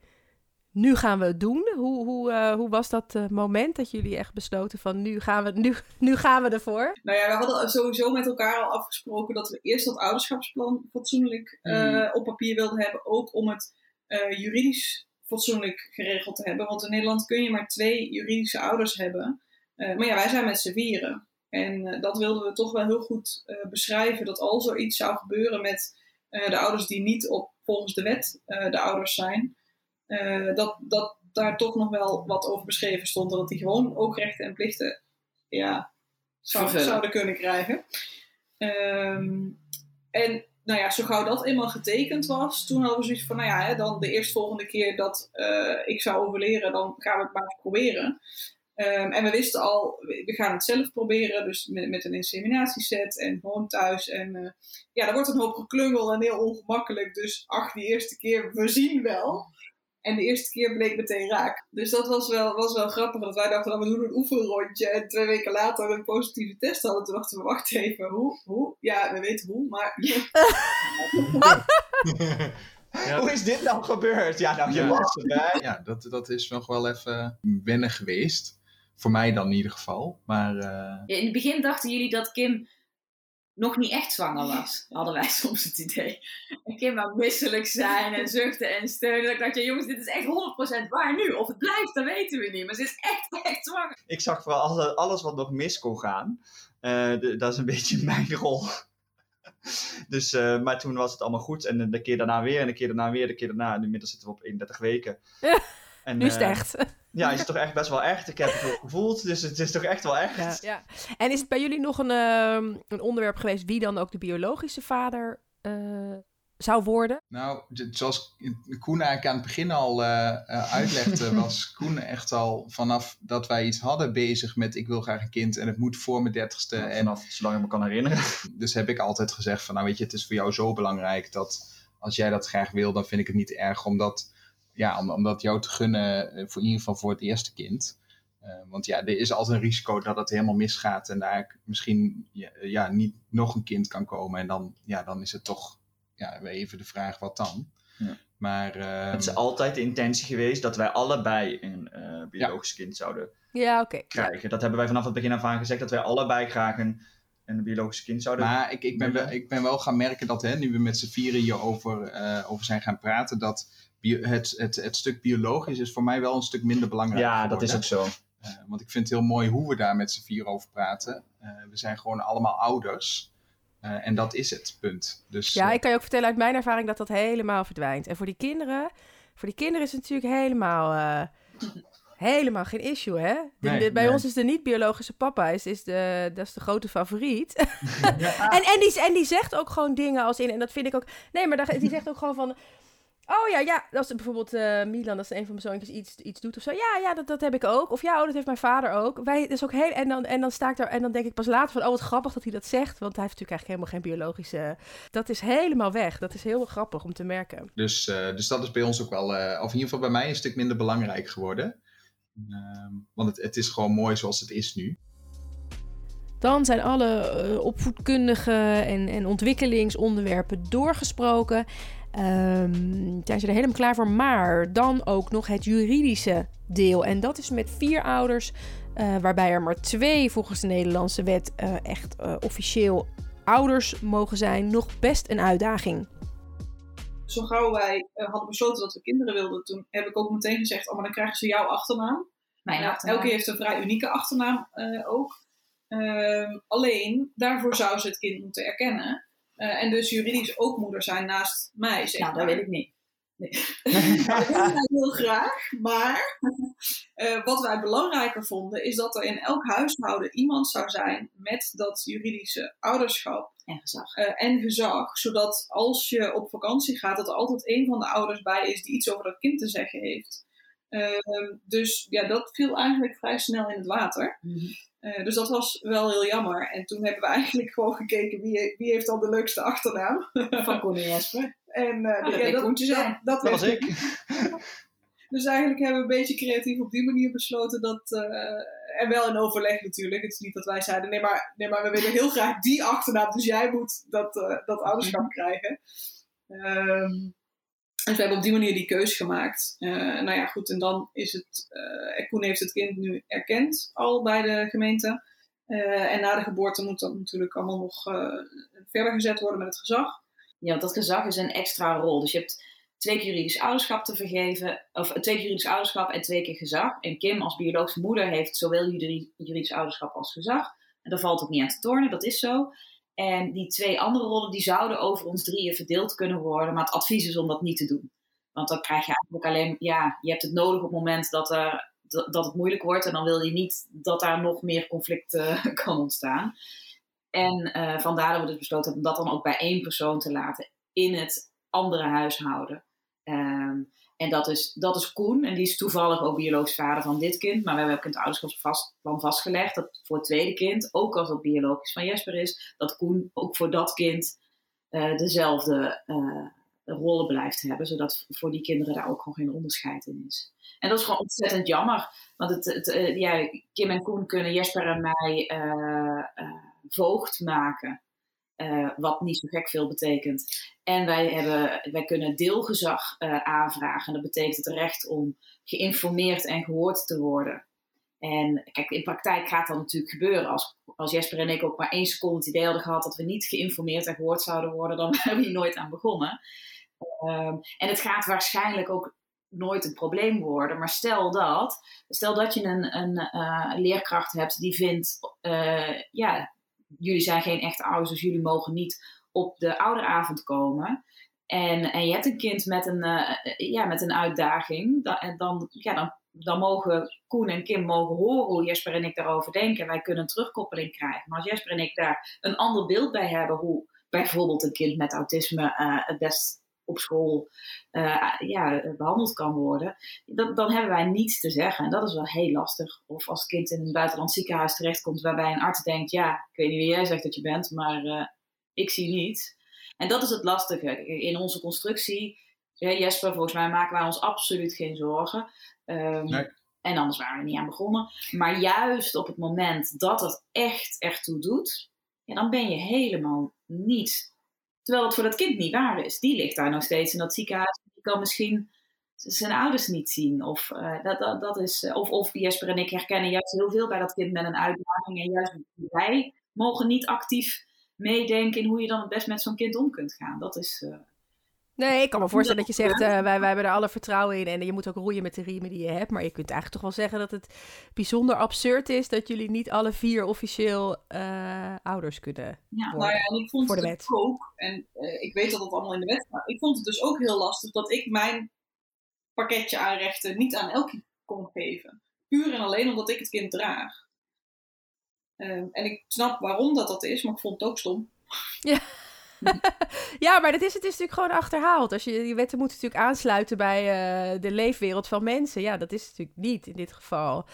nu gaan we het doen. Hoe, hoe, eh, hoe was dat eh, moment dat jullie echt besloten van, nu gaan we, nu, <laughs> nu gaan we ervoor? Nou ja, we hadden sowieso met elkaar al afgesproken dat we eerst dat ouderschapsplan fatsoenlijk eh, Mm. op papier wilden hebben. Ook om het juridisch fatsoenlijk geregeld te hebben. Want in Nederland kun je maar twee juridische ouders hebben. Maar ja, wij zijn met z'n vieren. En dat wilden we toch wel heel goed beschrijven. Dat als er iets zou gebeuren met de ouders die niet op, volgens de wet de ouders zijn. Eh, dat, dat daar toch nog wel wat over beschreven stond. Dat die gewoon ook rechten en plichten ja, zou, zouden kunnen krijgen. Ehm, en nou ja, zo gauw dat eenmaal getekend was, toen hadden we zoiets van, nou ja, hè, dan de eerstvolgende keer dat eh, ik zou overleren, dan gaan we het maar proberen. Ehm, en we wisten al, we gaan het zelf proberen, dus met, met een inseminatieset en gewoon thuis. En eh, ja, dat wordt een hoop geklungel en heel ongemakkelijk. Dus ach, die eerste keer, we zien wel. En de eerste keer bleek meteen raak. Dus dat was wel, was wel grappig. Dat wij dachten, nou, we doen een oefenrondje. En twee weken later een positieve test hadden. Toen dachten we, wacht even, hoe? hoe? Ja, we weten hoe, maar... <laughs> Ja. Hoe is dit nou gebeurd? Ja, nou, je Ja. was erbij. ja, dat, dat is nog wel even wennen geweest. Voor mij dan in ieder geval. Maar eh, Ja, in het begin dachten jullie dat Kim nog niet echt zwanger was. Hadden wij <laughs> soms het idee. En Kim wou misselijk zijn en zuchten en steunen. Dat ik dacht, ja, jongens, dit is echt 100% waar nu. Of het blijft, dat weten we niet. Maar ze is echt, <laughs> echt zwanger. Ik zag vooral alles, alles wat nog mis kon gaan. Eh, de- dat is een <laughs> beetje mijn rol. dus, eh, maar toen was het allemaal goed. En de keer daarna weer, en de keer daarna weer, de keer daarna. En inmiddels zitten we op 31 weken. En, Nu is het eh, echt. Ja, is het toch echt best wel echt. Ik heb het ook gevoeld, dus het is toch echt wel echt. Ja, ja. En is het bij jullie nog een, ehm, een onderwerp geweest wie dan ook de biologische vader eh, zou worden? nou, zoals Koen eigenlijk aan het begin al eh, eh, uitlegde, <laughs> was Koen echt al vanaf dat wij iets hadden bezig met ik wil graag een kind en het moet voor mijn dertigste. En En vanaf zolang ik me kan herinneren. <laughs> dus heb ik altijd gezegd van, nou weet je, het is voor jou zo belangrijk dat als jij dat graag wil, dan vind ik het niet erg om dat, ja, om, om dat jou te gunnen, eh, voor in ieder geval voor het eerste kind. Eh, want ja, er is altijd een risico dat het helemaal misgaat en daar misschien ja, ja, niet nog een kind kan komen. En dan, ja, dan is het toch ja, weer even de vraag wat dan. Ja. Maar Het is altijd de intentie geweest dat wij allebei een eh, biologisch kind zouden Ja, oké. krijgen. Dat hebben wij vanaf het begin af aan gezegd, dat wij allebei graag een, een biologisch kind zouden Maar ik, ik, ben wel, ik ben wel gaan merken dat, hè, nu we met z'n vieren hierover eh over zijn gaan praten, dat bio- het, het, het stuk biologisch is voor mij wel een stuk minder belangrijk Ja, dat is ook zo. Eh, want ik vind het heel mooi hoe we daar met z'n vieren over praten. Eh, we zijn gewoon allemaal ouders. Eh, en dat is het, punt. Dus, Ja, ik kan je ook vertellen uit mijn ervaring dat dat helemaal verdwijnt. En voor die kinderen, voor die kinderen is het natuurlijk helemaal, eh, helemaal geen issue, hè? De- Nee, de- bij nee. ons is de niet-biologische papa, is, is de, dat is de grote favoriet. <laughs> en, en, die, en die zegt ook gewoon dingen als in, en dat vind ik ook, nee, maar die zegt ook gewoon van... Oh ja, ja, als bijvoorbeeld eh, Milan, als een van mijn zoontjes iets, iets doet of zo. Ja, ja, dat, dat heb ik ook. Of ja, oh, dat heeft mijn vader ook. Wij, dat is ook heel, en, dan, en dan sta ik daar en dan denk ik pas later van, oh wat grappig dat hij dat zegt. Want hij heeft natuurlijk eigenlijk helemaal geen biologische... Dat is helemaal weg. Dat is heel grappig om te merken. dus, eh, dus dat is bij ons ook wel, eh, of in ieder geval bij mij, een stuk minder belangrijk geworden. Ehm, want het, het is gewoon mooi zoals het is nu. Dan zijn alle uh, opvoedkundige en, en ontwikkelingsonderwerpen doorgesproken. Um, zijn ze er helemaal klaar voor. Maar dan ook nog het juridische deel. En dat is met vier ouders, uh, waarbij er maar twee volgens de Nederlandse wet uh, echt officieel ouders mogen zijn, nog best een uitdaging. Zo gauw wij hadden besloten dat we kinderen wilden, toen heb ik ook meteen gezegd: Oh, maar dan krijgen ze jouw achternaam. Mijn nou, achternaam. Elke heeft een vrij unieke achternaam ook. Uh, alleen daarvoor zou ze het kind moeten erkennen. Uh, en dus juridisch ook moeder zijn naast mij. Zeg nou, dat weet ik niet. Nee. <laughs> dat wil ik heel graag. Maar uh, <laughs> wat wij belangrijker vonden, is dat er in elk huishouden iemand zou zijn met dat juridische ouderschap. En gezag. Uh, en gezag. Zodat als je op vakantie gaat, dat er altijd een van de ouders bij is die iets over dat kind te zeggen heeft. Ehm, dus ja, dat viel eigenlijk vrij snel in het water. Mhm. Uh, dus dat was wel heel jammer. En toen hebben we <laughs> eigenlijk gewoon gekeken wie, wie heeft dan de leukste achternaam. <laughs> Van Koen en Jesper. En uh, dat, ja, dat, dat, dat, dat was ik. <laughs> dus eigenlijk hebben we een beetje creatief op die manier besloten dat. Uh, en wel in overleg natuurlijk. Het is niet dat wij zeiden: nee, maar, nee, maar we willen heel graag die achternaam. Dus jij moet dat, dat ouderschap krijgen. Um, dus we hebben op die manier die keus gemaakt. Uh, nou ja, goed, en dan is het. Uh, Koen heeft het kind nu erkend al bij de gemeente. Uh, en na de geboorte moet dat natuurlijk allemaal nog verder gezet worden met het gezag. Ja, want dat gezag is een extra rol. Dus je hebt twee keer juridisch ouderschap te vergeven, of twee keer juridisch ouderschap en twee keer gezag. En Kim als biologische moeder heeft zowel juridisch ouderschap als gezag. En daar valt ook niet aan te tornen, dat is zo. En die twee andere rollen die zouden over ons drieën verdeeld kunnen worden. Maar het advies is om dat niet te doen. Want dan krijg je eigenlijk alleen, ja, je hebt het nodig op het moment dat, er, dat het moeilijk wordt. En dan wil je niet dat daar nog meer conflict <laughs> kan ontstaan. En uh, vandaar dat we dus besloten hebben om dat dan ook bij één persoon te laten in het andere huishouden. Um, en dat is, dat is Koen. En die is toevallig ook biologisch vader van dit kind. Maar we hebben ook in het ouderschapsplan vastgelegd dat voor het tweede kind, ook als dat biologisch van Jesper is, dat Koen ook voor dat kind uh, dezelfde uh, rollen blijft hebben. Zodat voor die kinderen daar ook gewoon geen onderscheid in is. En dat is gewoon ontzettend jammer. Want het, het uh, ja, Kim en Koen kunnen Jesper en mij voogd maken. Uh, wat niet zo gek veel betekent. En wij, hebben, wij kunnen deelgezag uh, aanvragen. Dat betekent het recht om geïnformeerd en gehoord te worden. En kijk, in praktijk gaat dat natuurlijk gebeuren. Als, als Jesper en ik ook maar één seconde het idee hadden gehad dat we niet geïnformeerd en gehoord zouden worden, dan <laughs> hebben we nooit aan begonnen. Uh, en het gaat waarschijnlijk ook nooit een probleem worden. Maar stel dat, stel dat je een, een uh, leerkracht hebt die vindt, ja, jullie zijn geen echte ouders, dus jullie mogen niet op de ouderavond komen. En, en je hebt een kind met een, uh, ja, met een uitdaging. Dan, en dan, ja, dan, dan mogen Koen en Kim mogen horen hoe Jesper en ik daarover denken. Wij kunnen een terugkoppeling krijgen. Maar als Jesper en ik daar een ander beeld bij hebben, hoe bijvoorbeeld een kind met autisme uh, het best op school uh, ja, behandeld kan worden, dan, dan hebben wij niets te zeggen. En dat is wel heel lastig. Of als het kind in een buitenland ziekenhuis terechtkomt waarbij een arts denkt, ja, ik weet niet wie jij zegt dat je bent, maar uh, ik zie niets. En dat is het lastige. In onze constructie, Jesper, volgens mij maken wij ons absoluut geen zorgen. Um, nee. En anders waren we niet aan begonnen. Maar juist op het moment dat het echt ertoe doet, ja, dan ben je helemaal niet Terwijl het voor dat kind niet waar is. Die ligt daar nog steeds in dat ziekenhuis. Die kan misschien zijn ouders niet zien. Of, uh, dat, dat, dat is, of, of Jesper en ik herkennen juist heel veel bij dat kind met een uitdaging. En juist wij mogen niet actief meedenken in hoe je dan het best met zo'n kind om kunt gaan. Dat is, uh, Nee, ik kan me voorstellen dat je zegt, uh, wij, wij hebben er alle vertrouwen in en je moet ook roeien met de riemen die je hebt. Maar je kunt eigenlijk toch wel zeggen dat het bijzonder absurd is dat jullie niet alle vier officieel uh, ouders kunnen ja, worden nou ja, en ik vond het wet. ook, en uh, ik weet dat het allemaal in de wet staat, ik vond het dus ook heel lastig dat ik mijn pakketje aan rechten niet aan elke kon geven. Puur en alleen omdat ik het kind draag. en ik snap waarom dat dat is, maar ik vond het ook stom. Ja. <laughs> <laughs> ja, maar dat is, het is natuurlijk gewoon achterhaald. Als je die wetten moeten natuurlijk aansluiten bij uh, de leefwereld van mensen. Ja, dat is natuurlijk niet in dit geval.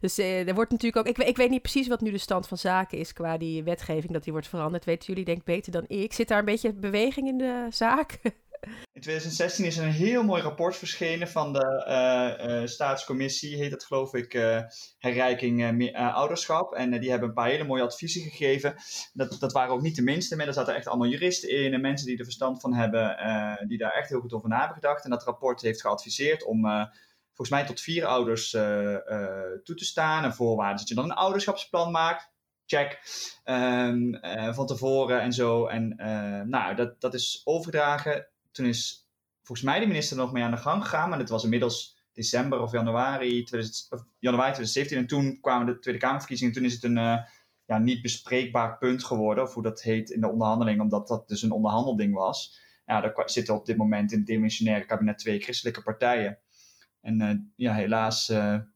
Dus uh, er wordt natuurlijk ook. Ik, ik, weet niet precies wat nu de stand van zaken is qua die wetgeving dat die wordt veranderd. Weten jullie denk beter dan ik. Zit daar een beetje beweging in de zaak? <laughs> In 2016 is er een heel mooi rapport verschenen van de uh, uh, staatscommissie, heet het geloof ik, uh, herrijking ouderschap. En die hebben een paar hele mooie adviezen gegeven. Dat, dat waren ook niet de minste, maar er zaten echt allemaal juristen in en mensen die er verstand van hebben, die daar echt heel goed over na hebben gedacht. En dat rapport heeft geadviseerd om volgens mij tot vier ouders toe te staan. En voorwaarden dat je dan een ouderschapsplan maakt check uh, van tevoren en zo. En nou, dat, dat is overgedragen. Toen is volgens mij de minister nog mee aan de gang gegaan, maar het was inmiddels december of januari, 2000, of januari 2017. En toen kwamen de Tweede Kamerverkiezingen. Toen is het een uh, ja, niet bespreekbaar punt geworden, of hoe dat heet in de onderhandeling, omdat dat dus een onderhandelding was. Ja, daar zitten op dit moment in het demissionaire kabinet twee christelijke partijen. En ja, helaas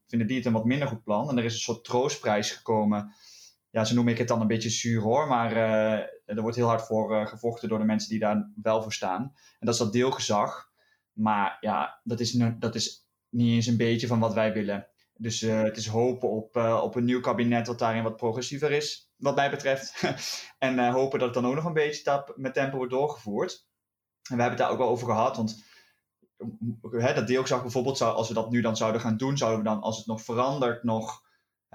vinden die het een wat minder goed plan. En er is een soort troostprijs gekomen ja, zo noem ik het dan een beetje zuur hoor, maar uh, er wordt heel hard voor uh, gevochten door de mensen die daar wel voor staan. En dat is dat deelgezag. Maar ja, dat is, dat is niet eens een beetje van wat wij willen. Dus uh, het is hopen op, op een nieuw kabinet dat daarin wat progressiever is, wat mij betreft. <laughs> en hopen dat het dan ook nog een beetje met tempo wordt doorgevoerd. En we hebben het daar ook wel over gehad, want dat deelgezag bijvoorbeeld, zou, als we dat nu dan zouden gaan doen, zouden we dan, als het nog verandert, nog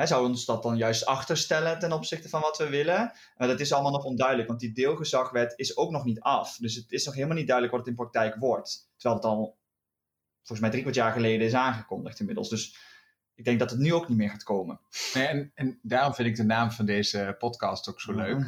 Hè, zou ons dat dan juist achterstellen ten opzichte van wat we willen? Maar dat is allemaal nog onduidelijk, want die deelgezagwet is ook nog niet af. Dus het is nog helemaal niet duidelijk wat het in praktijk wordt. Terwijl het al volgens mij drie kwart jaar geleden is aangekondigd inmiddels. Dus ik denk dat het nu ook niet meer gaat komen. Nee, en, en daarom vind ik de naam van deze podcast ook zo leuk.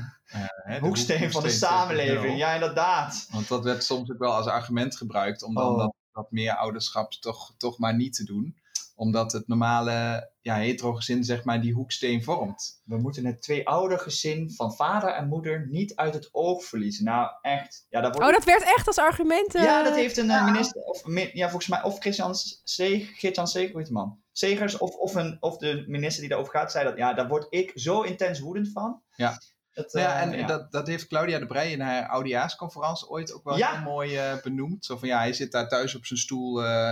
Uh, hoeksteen van de samenleving, ja inderdaad. Want dat werd soms ook wel als argument gebruikt om dan oh. dat, dat meer ouderschap toch, toch maar niet te doen omdat het normale ja, hetero gezin zeg maar die hoeksteen vormt. We moeten het twee gezin van vader en moeder niet uit het oog verliezen. Nou, echt. Ja, dat wordt... Oh, dat werd echt als argument. Uh... Ja, dat heeft een uh, minister, of ja, volgens mij, of Christian heet de man? Segers, of, of, een, of de minister die daarover gaat, zei dat, ja, daar word ik zo intens woedend van. Ja. Dat, ja, en ja. Dat, dat heeft Claudia de Breij in haar oudejaarsconferentie ooit ook wel heel mooi uh, benoemd. Zo van ja, hij zit daar thuis op zijn stoel. Uh,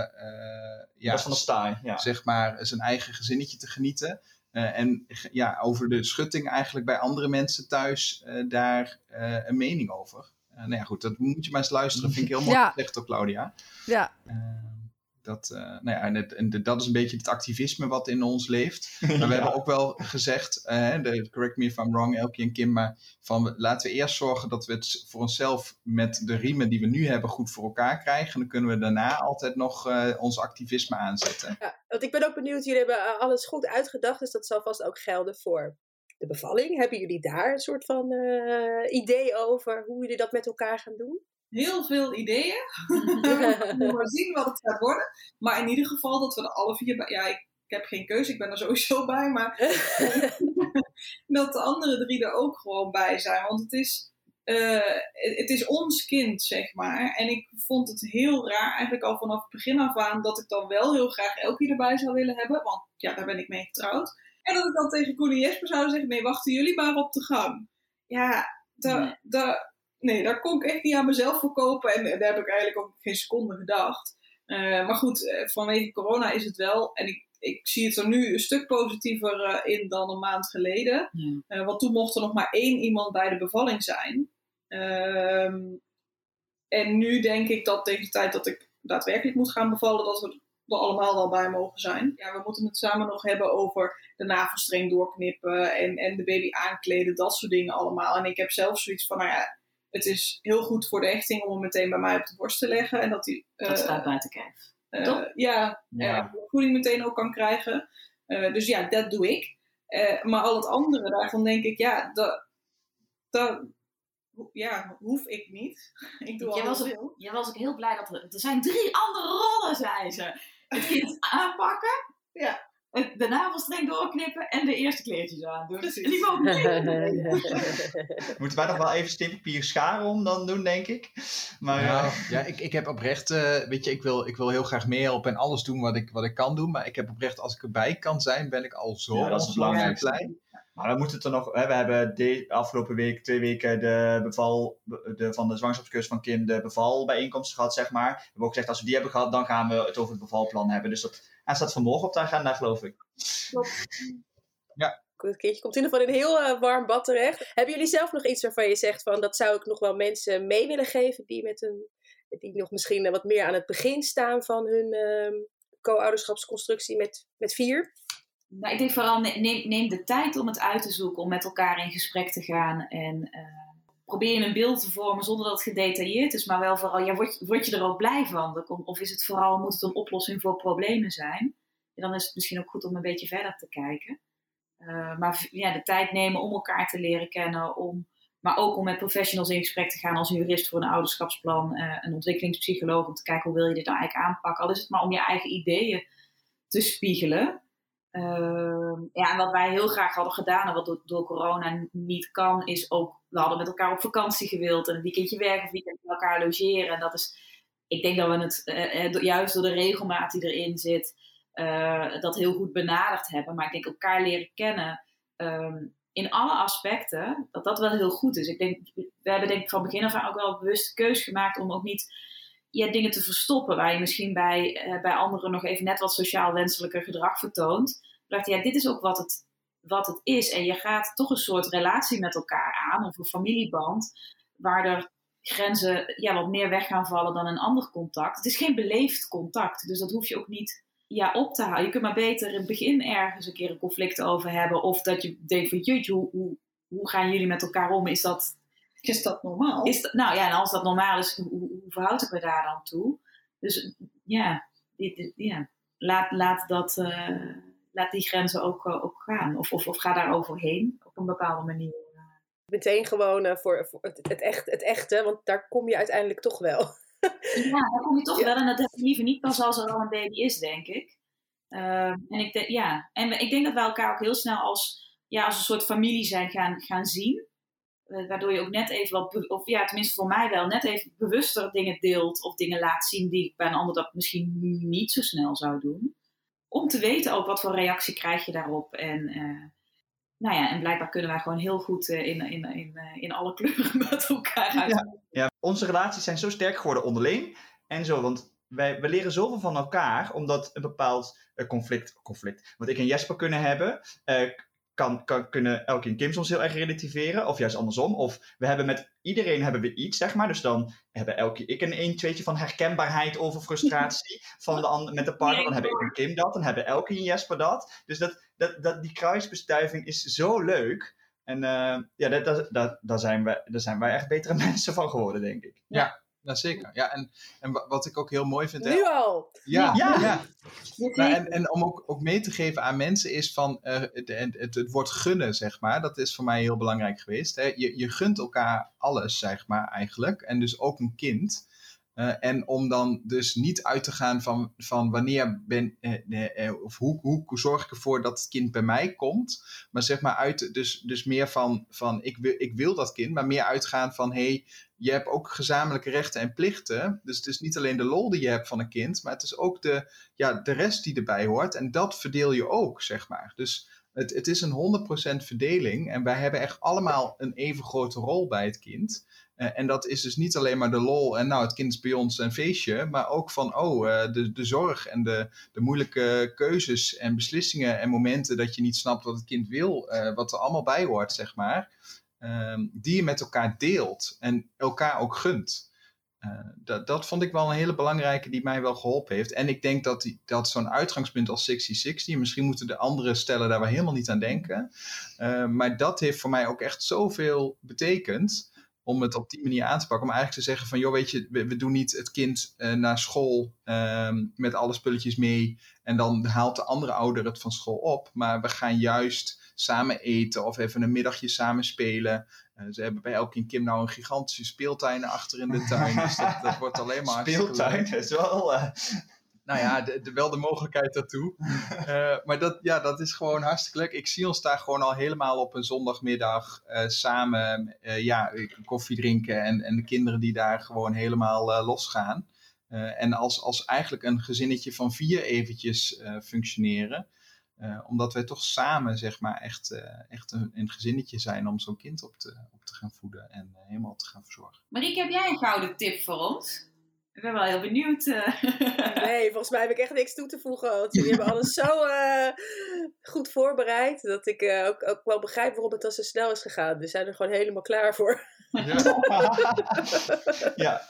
ja, van de staai, ja. Zeg maar zijn eigen gezinnetje te genieten. en ja, over de schutting eigenlijk bij andere mensen thuis daar een mening over. nou ja, goed, dat moet je maar eens luisteren. Vind ik heel mooi gezegd door Claudia. Ja. Dat, uh, nou ja, en, het, en dat is een beetje het activisme wat in ons leeft. <laughs> Maar we hebben ook wel gezegd, uh, de, correct me if I'm wrong, Elkie en Kim, maar van laten we eerst zorgen dat we het voor onszelf met de riemen die we nu hebben goed voor elkaar krijgen. En dan kunnen we daarna altijd nog uh, ons activisme aanzetten. Ja, want ik ben ook benieuwd, jullie hebben alles goed uitgedacht, dus dat zal vast ook gelden voor de bevalling. Hebben jullie daar een soort van idee over hoe jullie dat met elkaar gaan doen? Heel veel ideeën. <laughs> we maar zien wat het gaat worden. Maar in ieder geval dat we er alle vier bij. Ja, ik, ik heb geen keuze, ik ben er sowieso bij. Maar <laughs> <laughs> dat de andere drie er ook gewoon bij zijn. Want het is, uh, het is ons kind, zeg maar. En ik vond het heel raar, eigenlijk al vanaf het begin af aan, dat ik dan wel heel graag Elkie erbij zou willen hebben. Want ja, daar ben ik mee getrouwd. En dat ik dan tegen Koen en Jesper zou zeggen: nee, wachten jullie maar op de gang. Ja, daar, daar, nee, daar kon ik echt niet aan mezelf verkopen. En daar heb ik eigenlijk ook geen seconde gedacht. Uh, maar goed, uh, vanwege corona is het wel. En ik, ik zie het er nu een stuk positiever uh, in dan een maand geleden. Ja. want toen mocht er nog maar één iemand bij de bevalling zijn. Ehm, en nu denk ik dat tegen de tijd dat ik daadwerkelijk moet gaan bevallen, dat we er allemaal wel bij mogen zijn. Ja, we moeten het samen nog hebben over de navelstreng doorknippen en, en de baby aankleden, dat soort dingen allemaal. En ik heb zelf zoiets van, nou ja, het is heel goed voor de hechting om hem meteen bij mij op de borst te leggen. En dat hij... Uh, dat staat buiten kijf. Uh, ja, ja. voeding meteen ook kan krijgen. Uh, dus ja, dat doe ik. maar al het andere daarvan denk ik, ja, dat, dat ja, hoef ik niet. <laughs> ik doe jij, was ook, jij was ook heel blij dat er... Er zijn drie andere rollen, zei ze. Het kind <laughs> aanpakken. Ja de navelstreng doorknippen en de eerste kleertjes aan. Dus die <laughs> Moeten wij nog wel even steenpapier scharen om dan doen, denk ik. Maar, ja, uh, ja ik, ik heb oprecht, uh, weet je, ik wil, ik wil heel graag meehelpen en alles doen wat ik, wat ik kan doen. Maar ik heb oprecht, als ik erbij kan zijn, ben ik al zo ja, belangrijk blij. Maar we moeten het er nog. Hè, we hebben de afgelopen week, twee weken, de beval de, van de zwangerschapscursus van Kim, de bevalbijeenkomst gehad, zeg maar. We hebben ook gezegd, als we die hebben gehad, dan gaan we het over het bevalplan hebben. Dus dat hij staat vanmorgen op de agenda, geloof ik. Klopt. Ja. Het kindje komt in ieder geval in een heel uh, warm bad terecht. Hebben jullie zelf nog iets waarvan je zegt van dat zou ik nog wel mensen mee willen geven die met een die nog misschien wat meer aan het begin staan van hun ehm, co-ouderschapsconstructie met, met vier? Nou, ik denk vooral neem, de tijd om het uit te zoeken, om met elkaar in gesprek te gaan en uh, probeer je een beeld te vormen zonder dat het gedetailleerd is, maar wel vooral, ja, word, word je er ook blij van? Of is het vooral, moet het een oplossing voor problemen zijn? Dan is het misschien ook goed om een beetje verder te kijken. Uh, maar ja, de tijd nemen om elkaar te leren kennen, om, maar ook om met professionals in gesprek te gaan als een jurist voor een ouderschapsplan, uh, een ontwikkelingspsycholoog, om te kijken hoe wil je dit nou eigenlijk aanpakken. Al is het maar om je eigen ideeën te spiegelen. Uh, ja, en wat wij heel graag hadden gedaan en wat door, door, corona niet kan, is ook, we hadden met elkaar op vakantie gewild en een weekendje werken of weekend met elkaar logeren. En dat is, ik denk dat we het uh, juist door de regelmaat die erin zit, uh, dat heel goed benaderd hebben. Maar ik denk elkaar leren kennen um, in alle aspecten, dat dat wel heel goed is. Ik denk, we hebben denk ik van begin af aan ook wel bewust keus gemaakt om ook niet ja, dingen te verstoppen waar je misschien bij, uh, bij anderen nog even net wat sociaal wenselijker gedrag vertoont. Dacht, ja, dit is ook wat het, wat het is. En je gaat toch een soort relatie met elkaar aan, of een familieband, waar er grenzen ja, wat meer weg gaan vallen dan een ander contact. Het is geen beleefd contact, dus dat hoef je ook niet ja, op te houden. Je kunt maar beter in het begin ergens een keer een conflict over hebben. Of dat je denkt van, jeetje, hoe, hoe, hoe gaan jullie met elkaar om? Is dat, is dat normaal? Is dat, nou ja, en als dat normaal is, hoe, hoe verhoud ik me daar dan toe? Dus ja, dit, ja. Laat, laat, dat, uh, laat die grenzen ook, uh, ook gaan. Of, of, of ga daar overheen op een bepaalde manier. Meteen gewoon uh, voor, voor het, het, echt, het echte, want daar kom je uiteindelijk toch wel. Ja, daar kom je toch wel. En dat heb je liever niet pas als er al een baby is, denk ik. Uh, en, ik de, ja. en ik denk dat we elkaar ook heel snel als, ja, als een soort familie zijn gaan, gaan zien. Uh, waardoor je ook net even wat, of ja, tenminste voor mij wel, net even bewuster dingen deelt of dingen laat zien die ik bij een ander dat misschien niet zo snel zou doen. Om te weten ook wat voor reactie krijg je daarop. En, uh, nou ja, en blijkbaar kunnen wij gewoon heel goed in, in, in, in alle <laughs> kleuren met elkaar uit. Ja, ja, onze relaties zijn zo sterk geworden onderling en zo, want wij, we leren zoveel van elkaar, omdat een bepaald conflict, conflict, wat ik en Jesper kunnen hebben, kan, kan, kunnen Elke en Kim soms heel erg relativeren, of juist andersom. Of we hebben met iedereen hebben we iets, zeg maar. Dus dan hebben Elke ik een een tweetje van herkenbaarheid over frustratie <laughs> van de ander, met de partner. Dan hebben ik en Kim dat, dan hebben Elke en Jesper dat. Dus dat, dat, dat, die kruisbestuiving is zo leuk. En uh, ja, daar, daar, daar, zijn wij, daar zijn wij echt betere <laughs> mensen van geworden, denk ik. Ja, nou, zeker. Ja, en, en wat ik ook heel mooi vind... Nu al! Ja, ja. ja. Nou, en, en om ook, ook mee te geven aan mensen is van uh, het, het, het woord gunnen, zeg maar. Dat is voor mij heel belangrijk geweest. Hè. Je, je gunt elkaar alles, zeg maar, eigenlijk. En dus ook een kind. Uh, en om dan dus niet uit te gaan van, van wanneer ben, eh, eh, of hoe, hoe zorg ik ervoor dat het kind bij mij komt. Maar zeg maar uit, dus, dus meer van, van ik, wil, ik wil dat kind, maar meer uitgaan van hé, hey, je hebt ook gezamenlijke rechten en plichten. Dus het is niet alleen de lol die je hebt van een kind, maar het is ook de, ja, de rest die erbij hoort. En dat verdeel je ook, zeg maar. Dus het, het is een 100% verdeling en wij hebben echt allemaal een even grote rol bij het kind. Uh, en dat is dus niet alleen maar de lol en nou, het kind is bij ons een feestje, maar ook van, oh, uh, de, de zorg en de, de moeilijke keuzes en beslissingen en momenten dat je niet snapt wat het kind wil, uh, wat er allemaal bij hoort, zeg maar, ehm, die je met elkaar deelt en elkaar ook gunt. dat, dat vond ik wel een hele belangrijke die mij wel geholpen heeft. En ik denk dat, die, dat zo'n uitgangspunt als 60-60, misschien moeten de andere stellen daar wel helemaal niet aan denken, maar dat heeft voor mij ook echt zoveel betekend om het op die manier aan te pakken. Om eigenlijk te zeggen van, joh, weet je, we, doen niet het kind uh, naar school um, met alle spulletjes mee en dan haalt de andere ouder het van school op. Maar we gaan juist samen eten of even een middagje samen spelen. Uh, ze hebben bij Elkin Kim nou een gigantische speeltuin achter in de tuin. dus dat, dat wordt alleen maar Speeltuin is wel... Uh nou ja, de, de, wel de mogelijkheid daartoe. Uh, <laughs> maar dat, ja, dat is gewoon hartstikke leuk. Ik zie ons daar gewoon al helemaal op een zondagmiddag uh, samen uh, ja, koffie drinken. En, en de kinderen die daar gewoon helemaal losgaan. en als, als eigenlijk een gezinnetje van vier eventjes functioneren. omdat wij toch samen, zeg maar, echt, echt een, een, gezinnetje zijn om zo'n kind op te, op te gaan voeden en helemaal te gaan verzorgen. Marieke, heb jij een gouden tip voor ons? Ik ben wel heel benieuwd. Uh. <laughs> Nee, volgens mij heb ik echt niks toe te voegen. Want jullie hebben alles zo uh, goed voorbereid. Dat ik uh, ook, ook, wel begrijp waarom het al zo snel is gegaan. We zijn er gewoon helemaal klaar voor. Ja. <laughs> ja.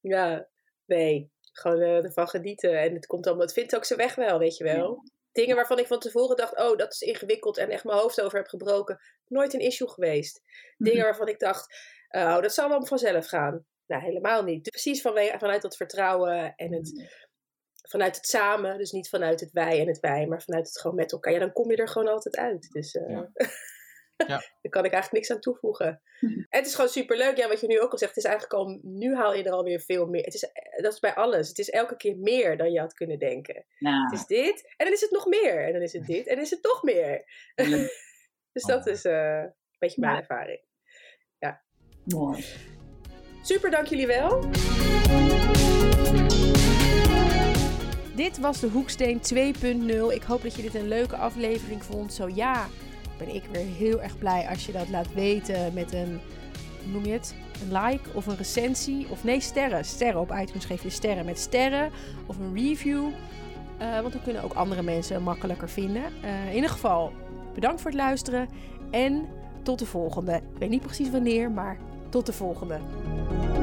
ja, nee. Gewoon uh, ervan genieten. En het komt allemaal, het vindt ook zijn weg wel, weet je wel. Dingen waarvan ik van tevoren dacht, oh, dat is ingewikkeld en echt mijn hoofd over heb gebroken. Nooit een issue geweest. Dingen mhm. waarvan ik dacht, oh, dat zal wel vanzelf gaan. Nou, helemaal niet. Precies vanwege, vanuit dat vertrouwen en het, mhm. vanuit het samen. Dus niet vanuit het wij en het wij, maar vanuit het gewoon met elkaar. Ja, dan kom je er gewoon altijd uit. Dus uh, ja. <laughs> ja. daar kan ik eigenlijk niks aan toevoegen. Mhm. het is gewoon superleuk. Ja, wat je nu ook al zegt, het is eigenlijk al, nu haal je er alweer veel meer. Het is, dat is bij alles. Het is elke keer meer dan je had kunnen denken. Nou. Het is dit, en dan is het nog meer. En dan is het dit, en dan is het toch meer. <laughs> dus dat oh. is uh, een beetje mijn ervaring. Ja. Mooi. Super, dank jullie wel. Dit was de Hoeksteen 2.0. Ik hoop dat je dit een leuke aflevering vond. Zo ja, ben ik weer heel erg blij als je dat laat weten met een, hoe noem je het? Een like of een recensie. Of nee, sterren. Sterren op iTunes geef je sterren met sterren. Of een review. Uh, want dan kunnen ook andere mensen makkelijker vinden. Uh, in ieder geval, bedankt voor het luisteren. En tot de volgende. Ik weet niet precies wanneer, maar tot de volgende.